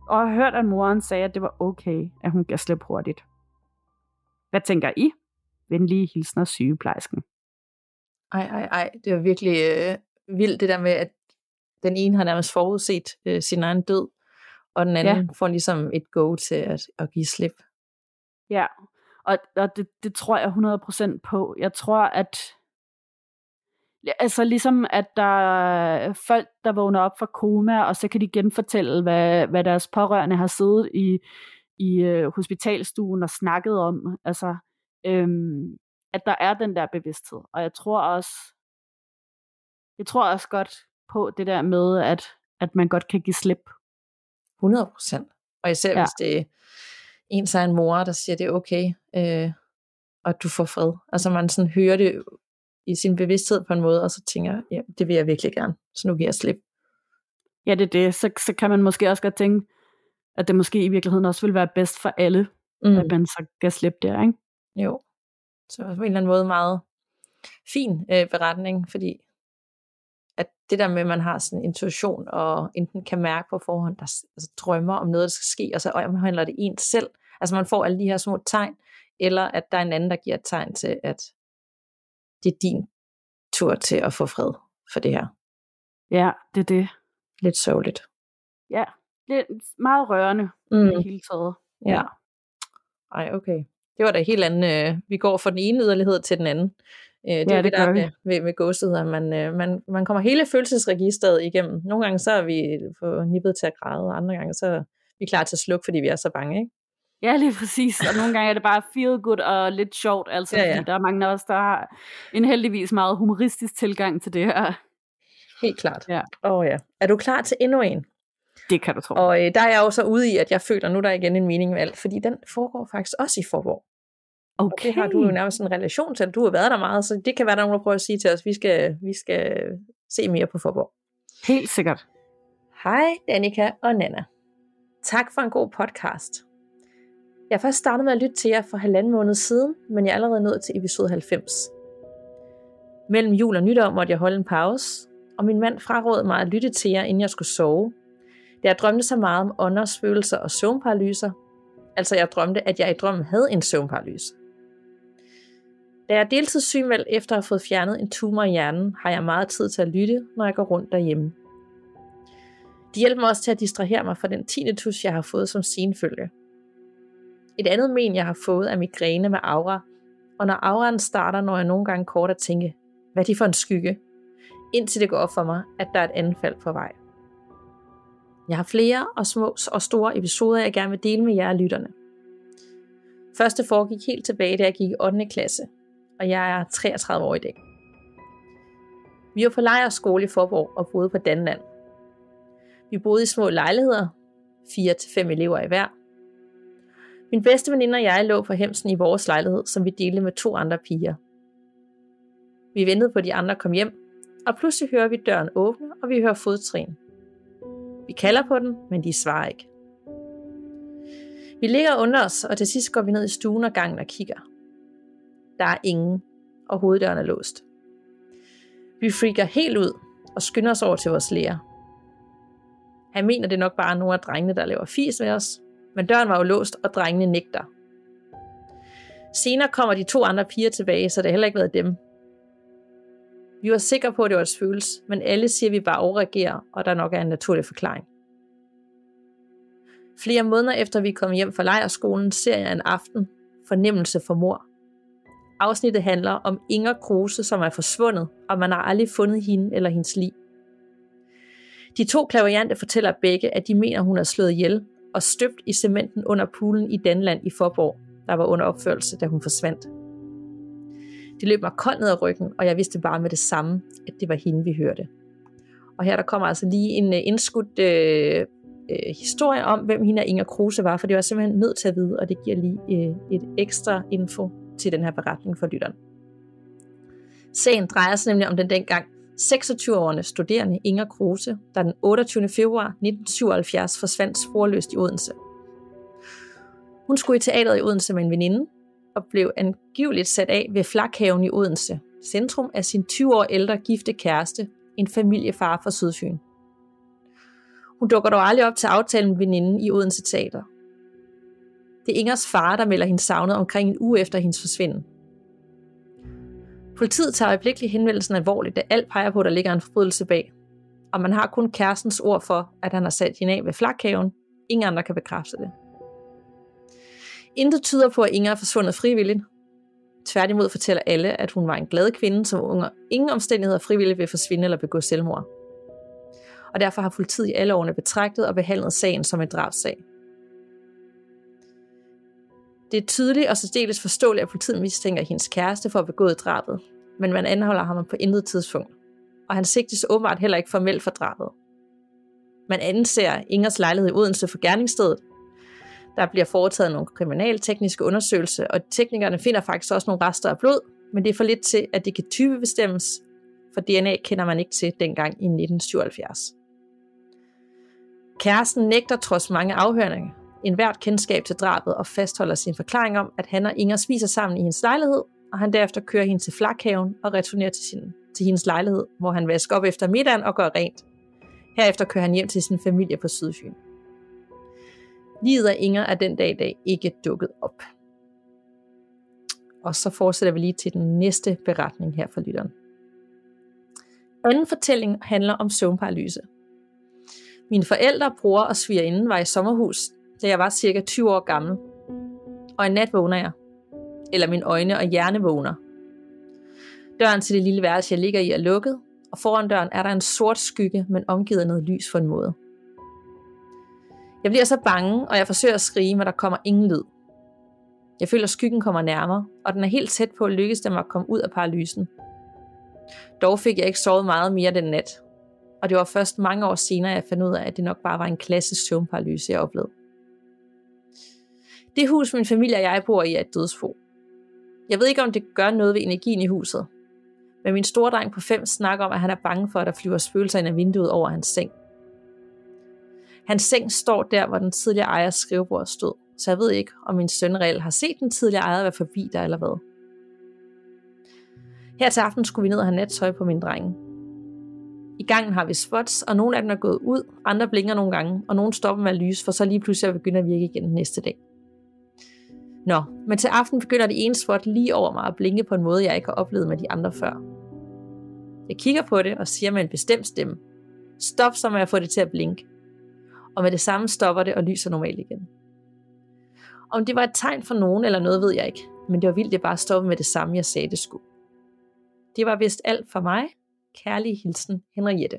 [SPEAKER 1] og har hørt, at moren sagde, at det var okay, at hun gav slip hurtigt. Hvad tænker I? Venlige hilsner sygeplejersken.
[SPEAKER 2] Ej, ej, ej, det er virkelig øh, vildt det der med, at den ene har nærmest forudset øh, sin egen død, og den anden ja. får ligesom et go til at, at give slip.
[SPEAKER 1] Ja, og, og det, det tror jeg 100% på. Jeg tror, at altså ligesom at der er folk, der vågner op fra koma, og så kan de genfortælle, hvad, hvad deres pårørende har siddet i, i øh, hospitalstuen og snakket om. Altså, øhm, at der er den der bevidsthed. Og jeg tror også, jeg tror også godt på det der med, at, at man godt kan give slip.
[SPEAKER 2] 100 procent. Og især ja. hvis det er ens egen mor, der siger, det er okay, øh, og at du får fred. Altså man sådan hører det i sin bevidsthed på en måde, og så tænker ja, det vil jeg virkelig gerne, så nu giver jeg slip.
[SPEAKER 1] Ja, det er det. Så, så kan man måske også godt tænke, at det måske i virkeligheden også vil være bedst for alle, mm. at man så kan slippe der, ikke?
[SPEAKER 2] Jo. Så på en eller anden måde meget fin øh, beretning, fordi at det der med, at man har sådan en intuition, og enten kan mærke på forhånd, der altså, drømmer om noget, der skal ske, og så omhandler det en selv. Altså man får alle de her små tegn, eller at der er en anden, der giver et tegn til, at det er din tur til at få fred for det her.
[SPEAKER 1] Ja, det er det.
[SPEAKER 2] Lidt sørgeligt.
[SPEAKER 1] Ja, lidt meget rørende mm. i hele taget.
[SPEAKER 2] Ja. Ej, okay. Det var da helt anden. Øh, vi går fra den ene yderlighed til den anden. Øh, det ja, er det, der med, med, med ghostet, at man, øh, man, man kommer hele følelsesregisteret igennem. Nogle gange så er vi for nippet til at græde, og andre gange så er vi klar til at slukke, fordi vi er så bange, ikke?
[SPEAKER 1] Ja, lige præcis. Og nogle gange er det bare feel good og lidt sjovt, altså, ja, ja. der er mange af os, der har en heldigvis meget humoristisk tilgang til det her.
[SPEAKER 2] Helt klart. Ja. Og ja. Er du klar til endnu en?
[SPEAKER 1] Det kan du tro.
[SPEAKER 2] Og øh, der er jeg også ude i, at jeg føler, nu der er igen en mening med alt, fordi den foregår faktisk også i Forborg. Okay. Og det har du jo nærmest en relation til. Du har været der meget, så det kan være, der er nogen, der prøver at sige til os, vi skal, vi skal se mere på Forborg.
[SPEAKER 1] Helt sikkert.
[SPEAKER 2] Hej Danika og Nana. Tak for en god podcast. Jeg først startet med at lytte til jer for halvanden måned siden, men jeg er allerede nået til episode 90. Mellem jul og nytår måtte jeg holde en pause, og min mand frarådede mig at lytte til jer, inden jeg skulle sove. Da jeg drømte så meget om ånders følelser og søvnparalyser, altså jeg drømte, at jeg i drømmen havde en søvnparalyse. Da jeg er deltidssygemeldt efter at have fået fjernet en tumor i hjernen, har jeg meget tid til at lytte, når jeg går rundt derhjemme. Det hjælper mig også til at distrahere mig fra den tinnitus, jeg har fået som senfølge. Et andet men, jeg har fået, er migræne med aura, og når auraen starter, når jeg nogle gange kort at tænke, hvad er det for en skygge? Indtil det går op for mig, at der er et anfald på vej. Jeg har flere og små og store episoder, jeg gerne vil dele med jer lytterne. Første foregik helt tilbage, da jeg gik i 8. klasse, og jeg er 33 år i dag. Vi var på lejrskole i Forborg og boede på Danland. Vi boede i små lejligheder, 4-5 elever i hver. Min bedste veninde og jeg lå på hemsen i vores lejlighed, som vi delte med to andre piger. Vi ventede på, at de andre kom hjem, og pludselig hører vi døren åbne, og vi hører fodtrin. Kalder på den, men de svarer ikke. Vi ligger under os, og til sidst går vi ned i stuen og gangen og kigger. Der er ingen, og hoveddøren er låst. Vi freaker helt ud og skynder os over til vores lærer. Han mener, det er nok bare nogle af drengene, der laver fis med os, men døren var jo låst, og drengene nægter. Senere kommer de to andre piger tilbage, så det har heller ikke været dem. Vi var sikre på, at det var et følelse, men alle siger, at vi bare overreagerer, og der nok er en naturlig forklaring. Flere måneder efter vi kom hjem fra lejerskolen, ser jeg en aften fornemmelse for mor. Afsnittet handler om Inger Kruse, som er forsvundet, og man har aldrig fundet hende eller hendes liv. De to klaverjante fortæller begge, at de mener, hun er slået ihjel og støbt i cementen under poolen i Danland i Forborg, der var under opførelse, da hun forsvandt. Det løb mig koldt ned ad ryggen, og jeg vidste bare med det samme, at det var hende, vi hørte. Og her der kommer altså lige en øh, indskudt øh, øh, historie om, hvem hende og Inger Kruse var, for det var simpelthen nødt til at vide, og det giver lige øh, et ekstra info til den her beretning for lytteren. Sagen drejer sig nemlig om den dengang 26-årige studerende Inger Kruse, der den 28. februar 1977 forsvandt sporløst i Odense. Hun skulle i teateret i Odense med en veninde, og blev angiveligt sat af ved Flakhaven i Odense, centrum af sin 20 år ældre gifte kæreste, en familiefar fra Sydfyn. Hun dukker dog aldrig op til aftalen med veninden i Odense Teater. Det er Ingers far, der melder hende savnet omkring en uge efter hendes forsvinden. Politiet tager øjeblikkeligt henvendelsen alvorligt, da alt peger på, at der ligger en forbrydelse bag. Og man har kun kærestens ord for, at han har sat hende af ved flakhaven. Ingen andre kan bekræfte det. Intet tyder på, at Inger er forsvundet frivilligt. Tværtimod fortæller alle, at hun var en glad kvinde, som under ingen omstændigheder frivilligt vil forsvinde eller begå selvmord. Og derfor har politiet i alle årene betragtet og behandlet sagen som en drabsag. Det er tydeligt og særdeles forståeligt, at politiet mistænker hendes kæreste for at begå drabet, men man anholder ham på intet tidspunkt. Og han sigtes åbenbart heller ikke formelt for drabet. Man anser Ingers lejlighed i Odense for gerningsstedet. Der bliver foretaget nogle kriminaltekniske undersøgelser, og teknikerne finder faktisk også nogle rester af blod, men det er for lidt til, at det kan typebestemmes, for DNA kender man ikke til dengang i 1977. Kæresten nægter trods mange afhøringer en hvert kendskab til drabet og fastholder sin forklaring om, at han og Inger spiser sammen i hendes lejlighed, og han derefter kører hende til flakhaven og returnerer til, sin, til hendes lejlighed, hvor han vasker op efter middagen og gør rent. Herefter kører han hjem til sin familie på Sydfyn. Livet af Inger er den dag i dag ikke dukket op. Og så fortsætter vi lige til den næste beretning her for lytteren. Anden fortælling handler om søvnparalyse. Mine forældre, bror og svigerinde var i sommerhus, da jeg var cirka 20 år gammel. Og en nat vågner jeg. Eller mine øjne og hjerne vågner. Døren til det lille værelse, jeg ligger i, er lukket, og foran døren er der en sort skygge, men omgivet af noget lys for en måde. Jeg bliver så bange, og jeg forsøger at skrige, men der kommer ingen lyd. Jeg føler, at skyggen kommer nærmere, og den er helt tæt på at lykkes dem at komme ud af paralysen. Dog fik jeg ikke sovet meget mere den nat, og det var først mange år senere, jeg fandt ud af, at det nok bare var en klassisk søvnparalyse, jeg oplevede. Det hus, min familie og jeg bor i, er et dødsbo. Jeg ved ikke, om det gør noget ved energien i huset, men min store dreng på 5 snakker om, at han er bange for, at der flyver spøgelser ind af vinduet over hans seng. Hans seng står der, hvor den tidligere ejers skrivebord stod, så jeg ved ikke, om min søn reelt har set den tidligere ejer være forbi der eller hvad. Her til aften skulle vi ned og have nattøj på min dreng. I gangen har vi spots, og nogle af dem er gået ud, andre blinker nogle gange, og nogle stopper med at lyse, for så lige pludselig at begynde at virke igen næste dag. Nå, men til aften begynder det ene spot lige over mig at blinke på en måde, jeg ikke har oplevet med de andre før. Jeg kigger på det og siger med en bestemt stemme, stop, så må jeg få det til at blinke. Og med det samme stopper det og lyser normalt igen. Om det var et tegn for nogen eller noget, ved jeg ikke, men det var vildt, det bare stoppede med det samme, jeg sagde det skulle. Det var vist alt for mig. Kærlig hilsen, Henriette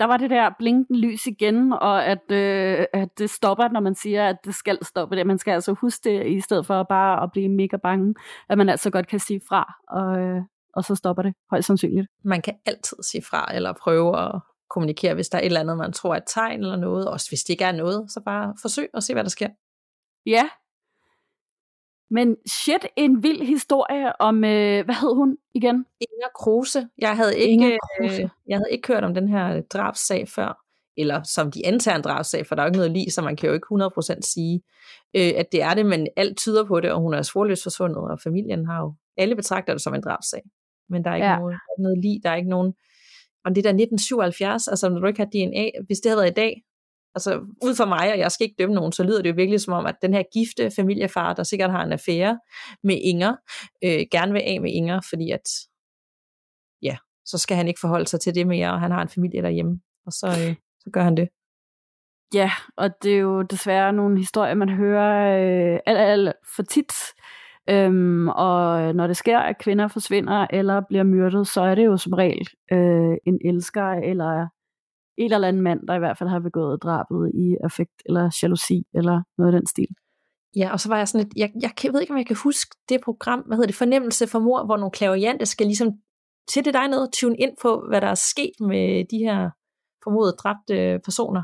[SPEAKER 1] der var det der blinkende lys igen, og at, øh, at det stopper, når man siger, at det skal stoppe det. Man skal altså huske det, i stedet for bare at blive mega bange, at man altså godt kan sige fra, og, øh, og så stopper det højst sandsynligt.
[SPEAKER 2] Man kan altid sige fra, eller prøve at kommunikere, hvis der er et eller andet, man tror er et tegn eller noget. Også hvis det ikke er noget, så bare forsøg at se, hvad der sker.
[SPEAKER 1] Ja, men shit, en vild historie om, øh, hvad hed hun igen?
[SPEAKER 2] Inger Kruse. Jeg havde ikke, Inger Kruse. Øh, jeg havde ikke hørt om den her drabsag før, eller som de antager en drabsag, for der er jo ikke noget lige, så man kan jo ikke 100% sige, øh, at det er det, men alt tyder på det, og hun er sporløst forsvundet, og familien har jo, alle betragter det som en drabsag. Men der er ikke ja. noget, noget lige, der er ikke nogen, og det der 1977, altså når du ikke har DNA, hvis det havde været i dag, altså ud fra mig, og jeg skal ikke dømme nogen, så lyder det jo virkelig som om, at den her gifte familiefar, der sikkert har en affære med Inger, øh, gerne vil af med Inger, fordi at, ja, så skal han ikke forholde sig til det mere, og han har en familie derhjemme, og så, øh, så gør han det.
[SPEAKER 1] Ja, og det er jo desværre nogle historier, man hører øh, alt, alt for tit. Øhm, og når det sker, at kvinder forsvinder eller bliver myrdet, så er det jo som regel øh, en elsker eller en eller anden mand, der i hvert fald har begået drabet i affekt eller jalousi eller noget af den stil.
[SPEAKER 2] Ja, og så var jeg sådan lidt, jeg, jeg, jeg ved ikke, om jeg kan huske det program, hvad hedder det, Fornemmelse for mor, hvor nogle klaviante skal ligesom til det dig noget, tune ind på, hvad der er sket med de her formodet dræbte personer.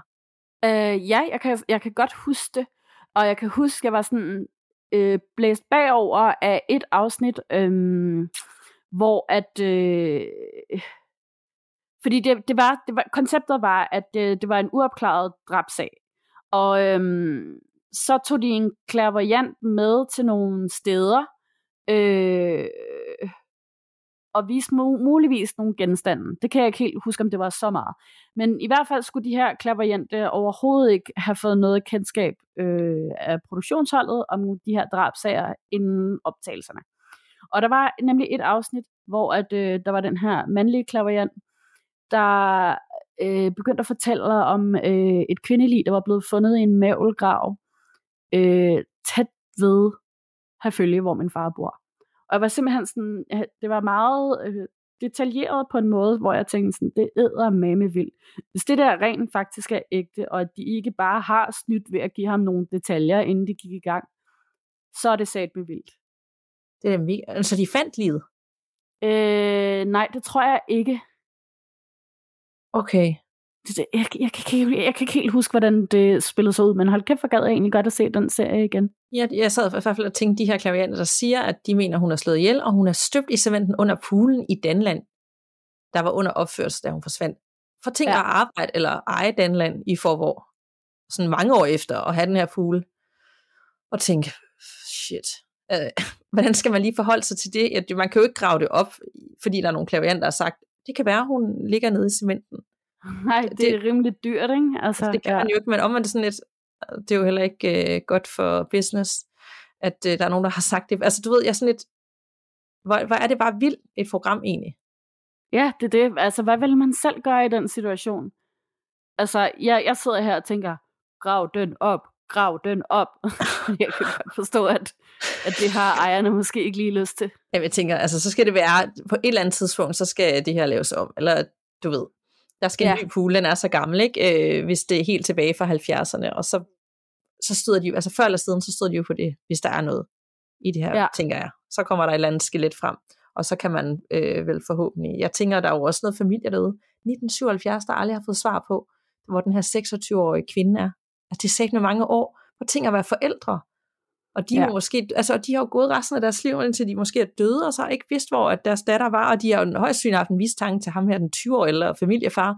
[SPEAKER 1] Øh, ja, jeg kan, jeg kan godt huske det, og jeg kan huske, jeg var sådan øh, blæst bagover af et afsnit, øh, hvor at øh, fordi det, det, var, det var, konceptet var, at det, det var en uopklaret drabsag. Og øhm, så tog de en klaverjant med til nogle steder, øh, og viste muligvis nogle genstande. Det kan jeg ikke helt huske, om det var så meget. Men i hvert fald skulle de her klaverjente overhovedet ikke have fået noget kendskab øh, af produktionsholdet om de her drabsager inden optagelserne. Og der var nemlig et afsnit, hvor at, øh, der var den her mandlige klaverjant, der øh, begyndte at fortælle om øh, et kvindelig, der var blevet fundet i en mavlgrav øh, tæt ved herfølge, følge, hvor min far bor. Og jeg var simpelthen sådan, det var meget øh, detaljeret på en måde, hvor jeg tænkte sådan, det æder med vildt. Hvis det der rent faktisk er ægte, og at de ikke bare har snydt ved at give ham nogle detaljer, inden de gik i gang, så er det sat med vildt.
[SPEAKER 2] Det er mega... Altså, de fandt livet?
[SPEAKER 1] Øh, nej, det tror jeg ikke.
[SPEAKER 2] Okay.
[SPEAKER 1] Det, jeg, jeg, jeg, kan ikke, jeg kan ikke helt huske, hvordan det spillede sig ud, men hold kæft, hvor gad jeg egentlig godt at se den serie igen.
[SPEAKER 2] Ja, jeg sad i hvert fald og tænkte, de her klavianter, der siger, at de mener, hun er slået ihjel, og hun er støbt i cementen under poolen i Danland, der var under opførsel, da hun forsvandt. For tænk ja. at arbejde eller eje Danland i forvår, sådan mange år efter, at have den her pool, og tænke, shit, øh, hvordan skal man lige forholde sig til det? Ja, man kan jo ikke grave det op, fordi der er nogle klavianter, der har sagt, det kan være, hun ligger nede i cementen.
[SPEAKER 1] Nej, det, det er rimelig dyrt, ikke?
[SPEAKER 2] Altså, altså det kan ja. man jo ikke, men om det er sådan lidt, det er jo heller ikke uh, godt for business, at uh, der er nogen, der har sagt det. Altså du ved, jeg er sådan lidt, hvor, hvor er det bare vildt et program egentlig?
[SPEAKER 1] Ja, det er det. Altså, hvad vil man selv gøre i den situation? Altså, jeg, jeg sidder her og tænker, grav den op, grav den op. jeg kan godt forstå, at, at det har ejerne måske ikke lige lyst til.
[SPEAKER 2] Jamen, jeg tænker, altså, så skal det være, på et eller andet tidspunkt, så skal det her laves om. Eller, du ved, der skal en ja. ny pool, den er så gammel, ikke? Øh, hvis det er helt tilbage fra 70'erne, og så, så støder de jo, altså før eller siden, så støder de jo på det, hvis der er noget i det her, ja. tænker jeg. Så kommer der et eller andet skelet frem, og så kan man øh, vel forhåbentlig, jeg tænker, der er jo også noget familie derude, 1977, der aldrig har fået svar på, hvor den her 26-årige kvinde er. Altså det er sagt med mange år, hvor ting at være forældre, og de, ja. måske, altså, de har jo gået resten af deres liv, indtil de måske er døde, og så har ikke vidst, hvor at deres datter var, og de har jo højst synligt haft en mistanke til ham her, den 20 år ældre familiefar.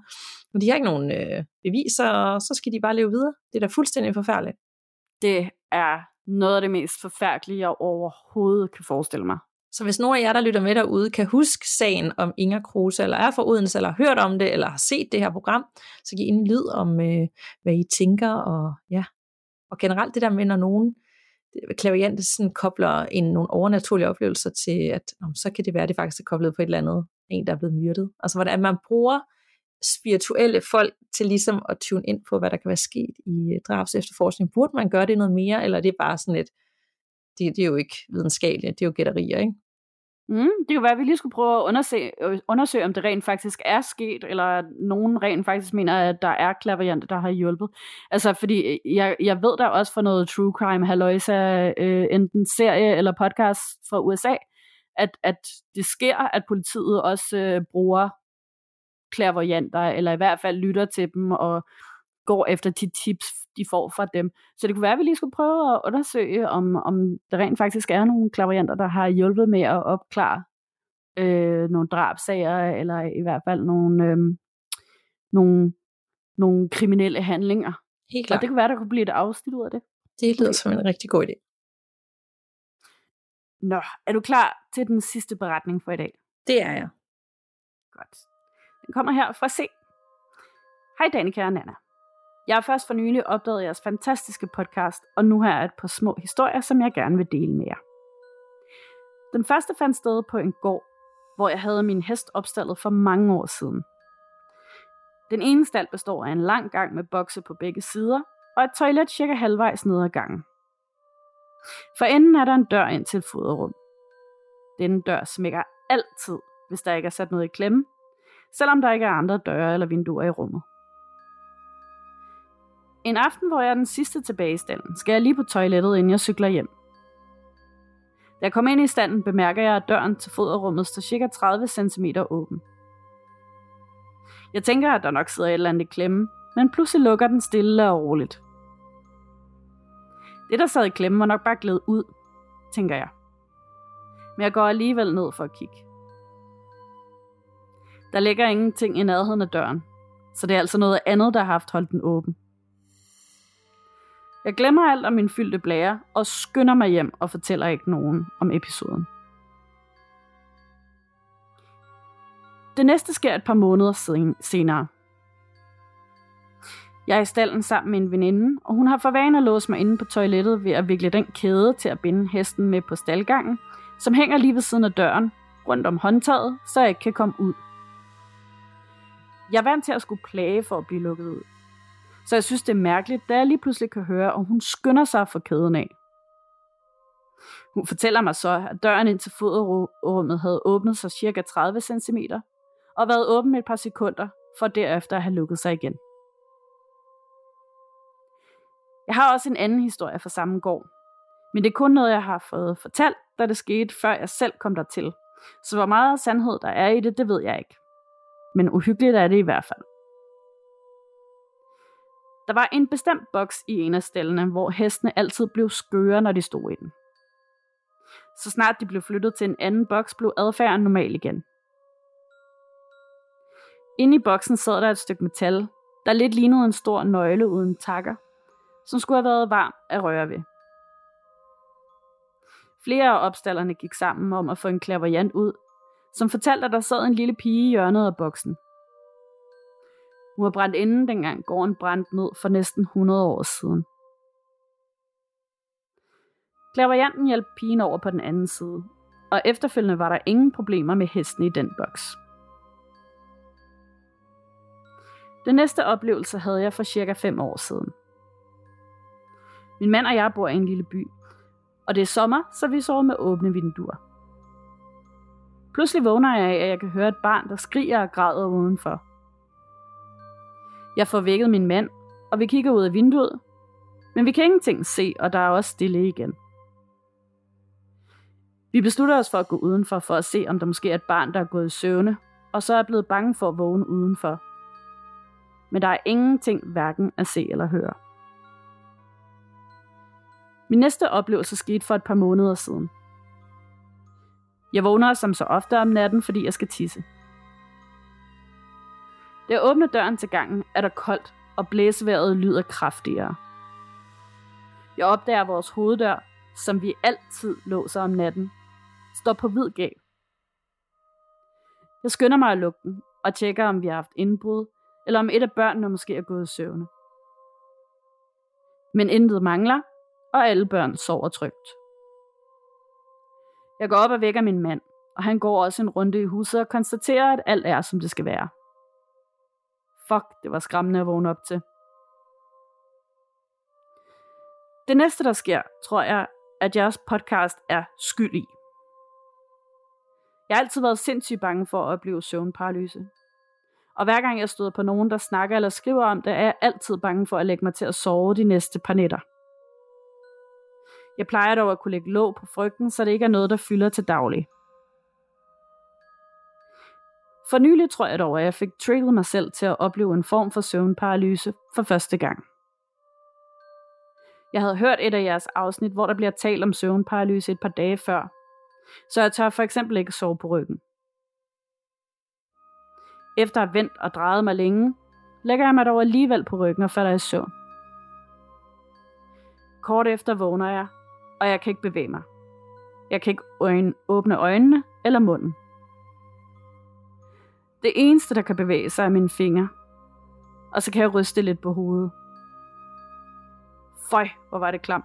[SPEAKER 2] Men de har ikke nogen øh, beviser, og så skal de bare leve videre. Det er da fuldstændig forfærdeligt.
[SPEAKER 1] Det er noget af det mest forfærdelige, jeg overhovedet kan forestille mig.
[SPEAKER 2] Så hvis nogen af jer, der lytter med derude, kan huske sagen om Inger Kruse, eller er fra Odense, eller har hørt om det, eller har set det her program, så giv en lyd om, øh, hvad I tænker, og ja, og generelt det der med, når nogen klaviant sådan kobler en, nogle overnaturlige oplevelser til, at om, så kan det være, at det faktisk er koblet på et eller andet, en, der er blevet myrdet. Altså hvordan man bruger spirituelle folk til ligesom at tune ind på, hvad der kan være sket i øh, drabs efterforskning. Burde man gøre det noget mere, eller er det bare sådan et, det, det er jo ikke videnskabeligt, det er jo gætterier, ikke?
[SPEAKER 1] Mm, det kan være, at vi lige skulle prøve at undersøge, øh, undersøge, om det rent faktisk er sket, eller nogen rent faktisk mener, at der er klaverjante, der har hjulpet. Altså, fordi øh, jeg, jeg ved der også for noget true crime, haløjsa, øh, enten serie eller podcast fra USA, at, at det sker, at politiet også øh, bruger klaverjanter, eller i hvert fald lytter til dem, og går efter de tips, de får fra dem. Så det kunne være, at vi lige skulle prøve at undersøge, om, om der rent faktisk er nogle klaverianter, der har hjulpet med at opklare øh, nogle drabsager, eller i hvert fald nogle, øh, nogle, nogle kriminelle handlinger.
[SPEAKER 2] Helt klart.
[SPEAKER 1] Og det kunne være, der kunne blive et afsnit ud af det.
[SPEAKER 2] Det lyder som en rigtig god idé.
[SPEAKER 1] Nå, er du klar til den sidste beretning for i dag?
[SPEAKER 2] Det er jeg.
[SPEAKER 1] Godt. Den kommer her fra C. Hej Danika og Nana. Jeg har først for nylig opdaget jeres fantastiske podcast, og nu har jeg et par små historier, som jeg gerne vil dele med jer. Den første fandt sted på en gård, hvor jeg havde min hest opstallet for mange år siden. Den ene stald består af en lang gang med bokse på begge sider, og et toilet cirka halvvejs ned ad gangen. For enden er der en dør ind til et foderrum. Denne dør smækker altid, hvis der ikke er sat noget i klemme, selvom der ikke er andre døre eller vinduer i rummet. En aften, hvor jeg er den sidste tilbage i stallen, skal jeg lige på toilettet, inden jeg cykler hjem. Da jeg kommer ind i standen, bemærker jeg, at døren til foderrummet står cirka 30 cm åben. Jeg tænker, at der nok sidder et eller andet i klemme, men pludselig lukker den stille og roligt. Det, der sad i klemme, var nok bare glædet ud, tænker jeg. Men jeg går alligevel ned for at kigge. Der ligger ingenting i nærheden af døren, så det er altså noget andet, der har haft holdt den åben. Jeg glemmer alt om min fyldte blære og skynder mig hjem og fortæller ikke nogen om episoden. Det næste sker et par måneder senere. Jeg er i stallen sammen med en veninde, og hun har for vane at låse mig inde på toilettet ved at vikle den kæde til at binde hesten med på staldgangen, som hænger lige ved siden af døren, rundt om håndtaget, så jeg ikke kan komme ud. Jeg er vant til at skulle plage for at blive lukket ud. Så jeg synes, det er mærkeligt, da jeg lige pludselig kan høre, at hun skynder sig for kæden af. Hun fortæller mig så, at døren ind til foderummet havde åbnet sig cirka 30 cm og været åben et par sekunder, for derefter at have lukket sig igen. Jeg har også en anden historie fra samme gård, men det er kun noget, jeg har fået fortalt, da det skete, før jeg selv kom dertil. Så hvor meget sandhed der er i det, det ved jeg ikke. Men uhyggeligt er det i hvert fald. Der var en bestemt boks i en af stallene, hvor hestene altid blev skøre, når de stod i den. Så snart de blev flyttet til en anden boks, blev adfærden normal igen. Inde i boksen sad der et stykke metal, der lidt lignede en stor nøgle uden takker, som skulle have været varm at røre ved. Flere af opstallerne gik sammen om at få en klaverjant ud, som fortalte, at der sad en lille pige i hjørnet af boksen. Hun var brændt inden dengang gården brændte ned for næsten 100 år siden. Klaverianten hjalp pigen over på den anden side, og efterfølgende var der ingen problemer med hesten i den boks. Den næste oplevelse havde jeg for cirka 5 år siden. Min mand og jeg bor i en lille by, og det er sommer, så vi sover med åbne vinduer. Pludselig vågner jeg af, at jeg kan høre et barn, der skriger og græder udenfor. Jeg får vækket min mand, og vi kigger ud af vinduet, men vi kan ingenting se, og der er også stille igen. Vi beslutter os for at gå udenfor for at se, om der måske er et barn, der er gået i søvne, og så er blevet bange for at vågne udenfor. Men der er ingenting hverken at se eller høre. Min næste oplevelse skete for et par måneder siden. Jeg vågner som så ofte om natten, fordi jeg skal tisse. Da jeg åbner døren til gangen, er der koldt, og blæseværet lyder kraftigere. Jeg opdager vores hoveddør, som vi altid låser om natten, står på hvid gab. Jeg skynder mig at lukke den, og tjekker, om vi har haft indbrud, eller om et af børnene måske er gået i søvne. Men intet mangler, og alle børn sover trygt. Jeg går op og vækker min mand, og han går også en runde i huset og konstaterer, at alt er, som det skal være. Fuck, det var skræmmende at vågne op til. Det næste, der sker, tror jeg, at jeres podcast er skyld i. Jeg har altid været sindssygt bange for at opleve søvnparalyse. Og hver gang jeg støder på nogen, der snakker eller skriver om det, er jeg altid bange for at lægge mig til at sove de næste par nætter. Jeg plejer dog at kunne lægge låg på frygten, så det ikke er noget, der fylder til daglig. For nylig tror jeg dog, at jeg fik trigget mig selv til at opleve en form for søvnparalyse for første gang. Jeg havde hørt et af jeres afsnit, hvor der bliver talt om søvnparalyse et par dage før, så jeg tør for eksempel ikke sove på ryggen. Efter at have vendt og drejet mig længe, lægger jeg mig dog alligevel på ryggen og falder i søvn. Kort efter vågner jeg, og jeg kan ikke bevæge mig. Jeg kan ikke øjne, åbne øjnene eller munden. Det eneste, der kan bevæge sig, er mine fingre. Og så kan jeg ryste lidt på hovedet. Føj, hvor var det klamt.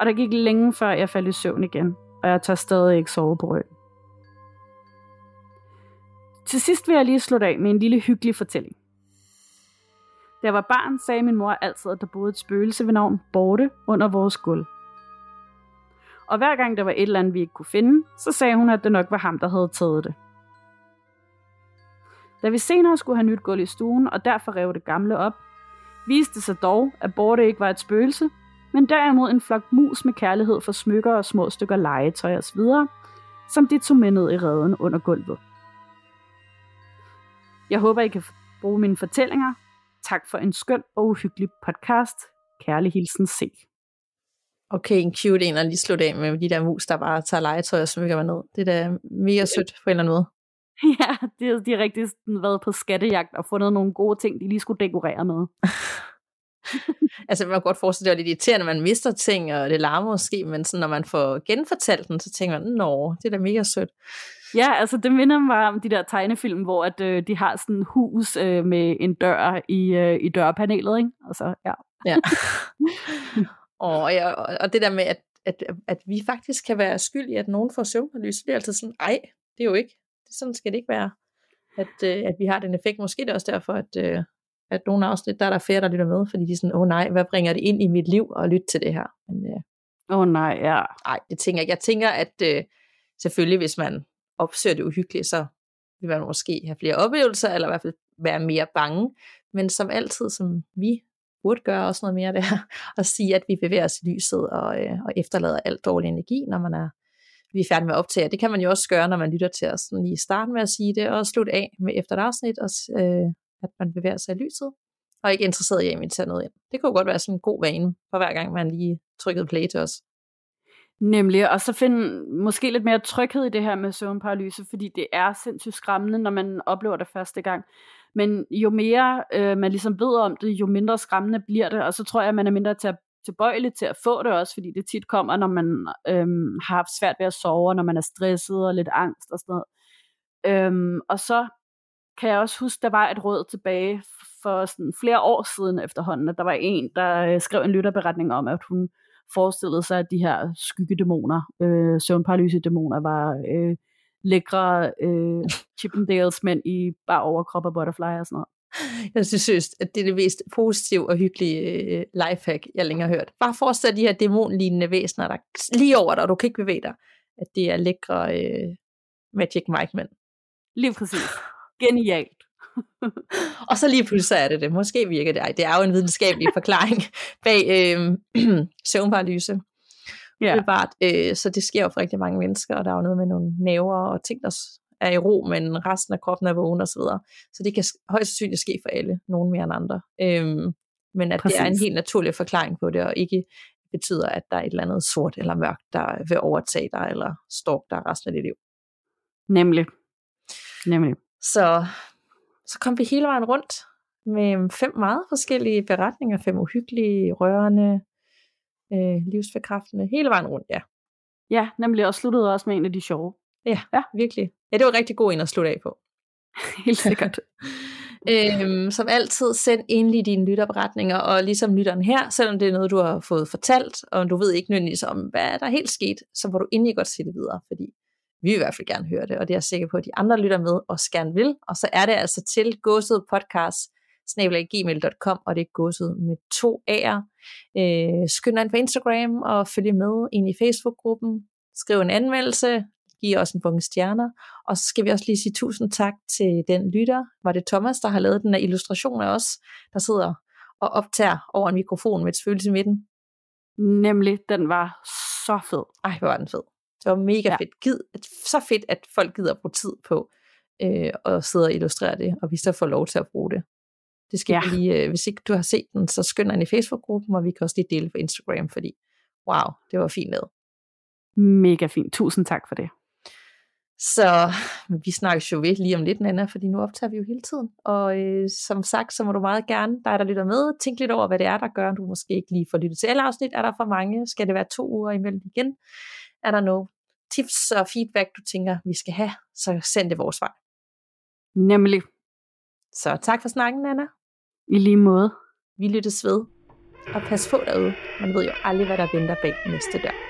[SPEAKER 1] Og der gik længe før jeg faldt i søvn igen, og jeg tager stadig ikke sove på ryggen. Til sidst vil jeg lige slutte af med en lille hyggelig fortælling. Da jeg var barn, sagde min mor altid, at der boede et spøgelse ved navn Borte under vores gulv. Og hver gang der var et eller andet, vi ikke kunne finde, så sagde hun, at det nok var ham, der havde taget det. Da vi senere skulle have nyt gulv i stuen, og derfor rev det gamle op, viste det sig dog, at Borte ikke var et spøgelse, men derimod en flok mus med kærlighed for smykker og små stykker legetøj osv., som de tog med ned i redden under gulvet. Jeg håber, I kan bruge mine fortællinger. Tak for en skøn og uhyggelig podcast. Kærlig hilsen C.
[SPEAKER 2] Okay, en cute en at lige slutte af med de der mus, der bare tager legetøj og smykker mig ned. Det er da mega sødt på en eller anden måde.
[SPEAKER 1] Ja, de, de har rigtig været på skattejagt og fundet nogle gode ting, de lige skulle dekorere med.
[SPEAKER 2] altså man kan godt forestille sig, at det er lidt irriterende, at man mister ting, og det larmer måske, men sådan, når man får genfortalt den, så tænker man, nå, det er da mega sødt.
[SPEAKER 1] Ja, altså det minder mig om de der tegnefilm, hvor at, øh, de har sådan hus øh, med en dør i, øh, i dørpanelet, ikke? Altså, ja.
[SPEAKER 2] ja. og, ja, og det der med, at, at, at vi faktisk kan være skyld i, at nogen får søvnparalyse, det er altid sådan, ej, det er jo ikke. Sådan skal det ikke være, at, øh, at vi har den effekt. Måske det er også derfor, at, øh, at nogle afsnit, der er der flere, der lytter med, fordi de er sådan, åh oh, nej, hvad bringer det ind i mit liv at lytte til det her? Men, øh,
[SPEAKER 1] Åh oh, nej, ja.
[SPEAKER 2] Nej, det tænker jeg. Jeg tænker, at øh, selvfølgelig, hvis man opsøger det uhyggelige, så vil man måske have flere oplevelser, eller i hvert fald være mere bange. Men som altid, som vi burde gøre også noget mere der, og sige, at vi bevæger os i lyset og, øh, og efterlader alt dårlig energi, når man er, vi er færdige med at optage. Det kan man jo også gøre, når man lytter til os sådan lige starte med at sige det, og slutte af med efter et afsnit, og, øh, at man bevæger sig i lyset, og ikke interesseret i at invitere noget ind. Det kunne godt være sådan en god vane, for hver gang man lige trykkede play til os.
[SPEAKER 1] Nemlig, og så finde måske lidt mere tryghed i det her med søvnparalyse, fordi det er sindssygt skræmmende, når man oplever det første gang. Men jo mere øh, man ligesom ved om det, jo mindre skræmmende bliver det, og så tror jeg, at man er mindre til at tilbøjelig til at få det også, fordi det tit kommer, når man øhm, har haft svært ved at sove, når man er stresset og lidt angst og sådan noget. Øhm, og så kan jeg også huske, der var et råd tilbage for sådan flere år siden efterhånden, at der var en, der øh, skrev en lytterberetning om, at hun forestillede sig, at de her skyggedæmoner, øh, søvnparalyse-dæmoner, var øh, lækre øh, Chippendales mænd i bare overkrop og butterfly og sådan noget.
[SPEAKER 2] Jeg synes at det er det mest positive og hyggelige øh, lifehack, jeg længere har hørt. Bare forestil dig de her dæmonlignende væsener, der lige over dig, og du kan ikke bevæge dig. At det er lækre øh, Magic Mike mænd.
[SPEAKER 1] Lige præcis. Genialt.
[SPEAKER 2] og så lige pludselig er det det. Måske virker det. Ej, det er jo en videnskabelig forklaring bag øh, søvnparalyse. Ja. Yeah. Øh, så det sker jo for rigtig mange mennesker, og der er jo noget med nogle næver og ting, der er i ro, men resten af kroppen er vågen osv. Så, så det kan højst sandsynligt ske for alle, nogen mere end andre. Øhm, men at Præcis. det er en helt naturlig forklaring på det, og ikke betyder, at der er et eller andet sort eller mørkt, der vil overtage dig, eller stalk dig resten af dit liv.
[SPEAKER 1] Nemlig. Nemlig.
[SPEAKER 2] Så, så kom vi hele vejen rundt med fem meget forskellige beretninger, fem uhyggelige, rørende, øh, livsforkræftende, hele vejen rundt, ja.
[SPEAKER 1] Ja, nemlig, og sluttede også med en af de sjove.
[SPEAKER 2] Ja, ja. virkelig. Ja, det var rigtig god en at slutte af på.
[SPEAKER 1] Helt sikkert.
[SPEAKER 2] øhm, som altid, send endelig dine lytterberetninger, og ligesom lytteren her, selvom det er noget, du har fået fortalt, og du ved ikke nødvendigvis om, hvad der er helt sket, så må du endelig godt se det videre, fordi vi vil i hvert fald gerne høre det, og det er jeg sikker på, at de andre lytter med også gerne vil. Og så er det altså til godset podcast gmail.com, og det er godset med to A'er. Øh, skynd dig ind på Instagram og følg med ind i Facebook-gruppen. Skriv en anmeldelse, giv os en bunke stjerner. Og så skal vi også lige sige tusind tak til den lytter. Var det Thomas, der har lavet den af illustration af os, der sidder og optager over en mikrofon med et følelse i midten?
[SPEAKER 1] Nemlig, den var så fed.
[SPEAKER 2] Ej, hvor var den fed. Det var mega ja. fedt. Gid, så fedt, at folk gider bruge tid på øh, at sidde og illustrere det, og vi så får lov til at bruge det. Det skal ja. vi lige, øh, hvis ikke du har set den, så skynd dig i Facebook-gruppen, og vi kan også lige dele på Instagram, fordi wow, det var fint lavet.
[SPEAKER 1] Mega fint. Tusind tak for det.
[SPEAKER 2] Så vi snakkes jo ved lige om lidt, Nana, fordi nu optager vi jo hele tiden. Og øh, som sagt, så må du meget gerne, dig der lytter med, tænke lidt over, hvad det er, der gør, du måske ikke lige får lyttet til alle afsnit. Er der for mange? Skal det være to uger imellem igen? Er der noget tips og feedback, du tænker, vi skal have, så send det vores vej.
[SPEAKER 1] Nemlig.
[SPEAKER 2] Så tak for snakken, Nana.
[SPEAKER 1] I lige måde.
[SPEAKER 2] Vi lyttes ved. Og pas på derude. Man ved jo aldrig, hvad der venter bag næste dør.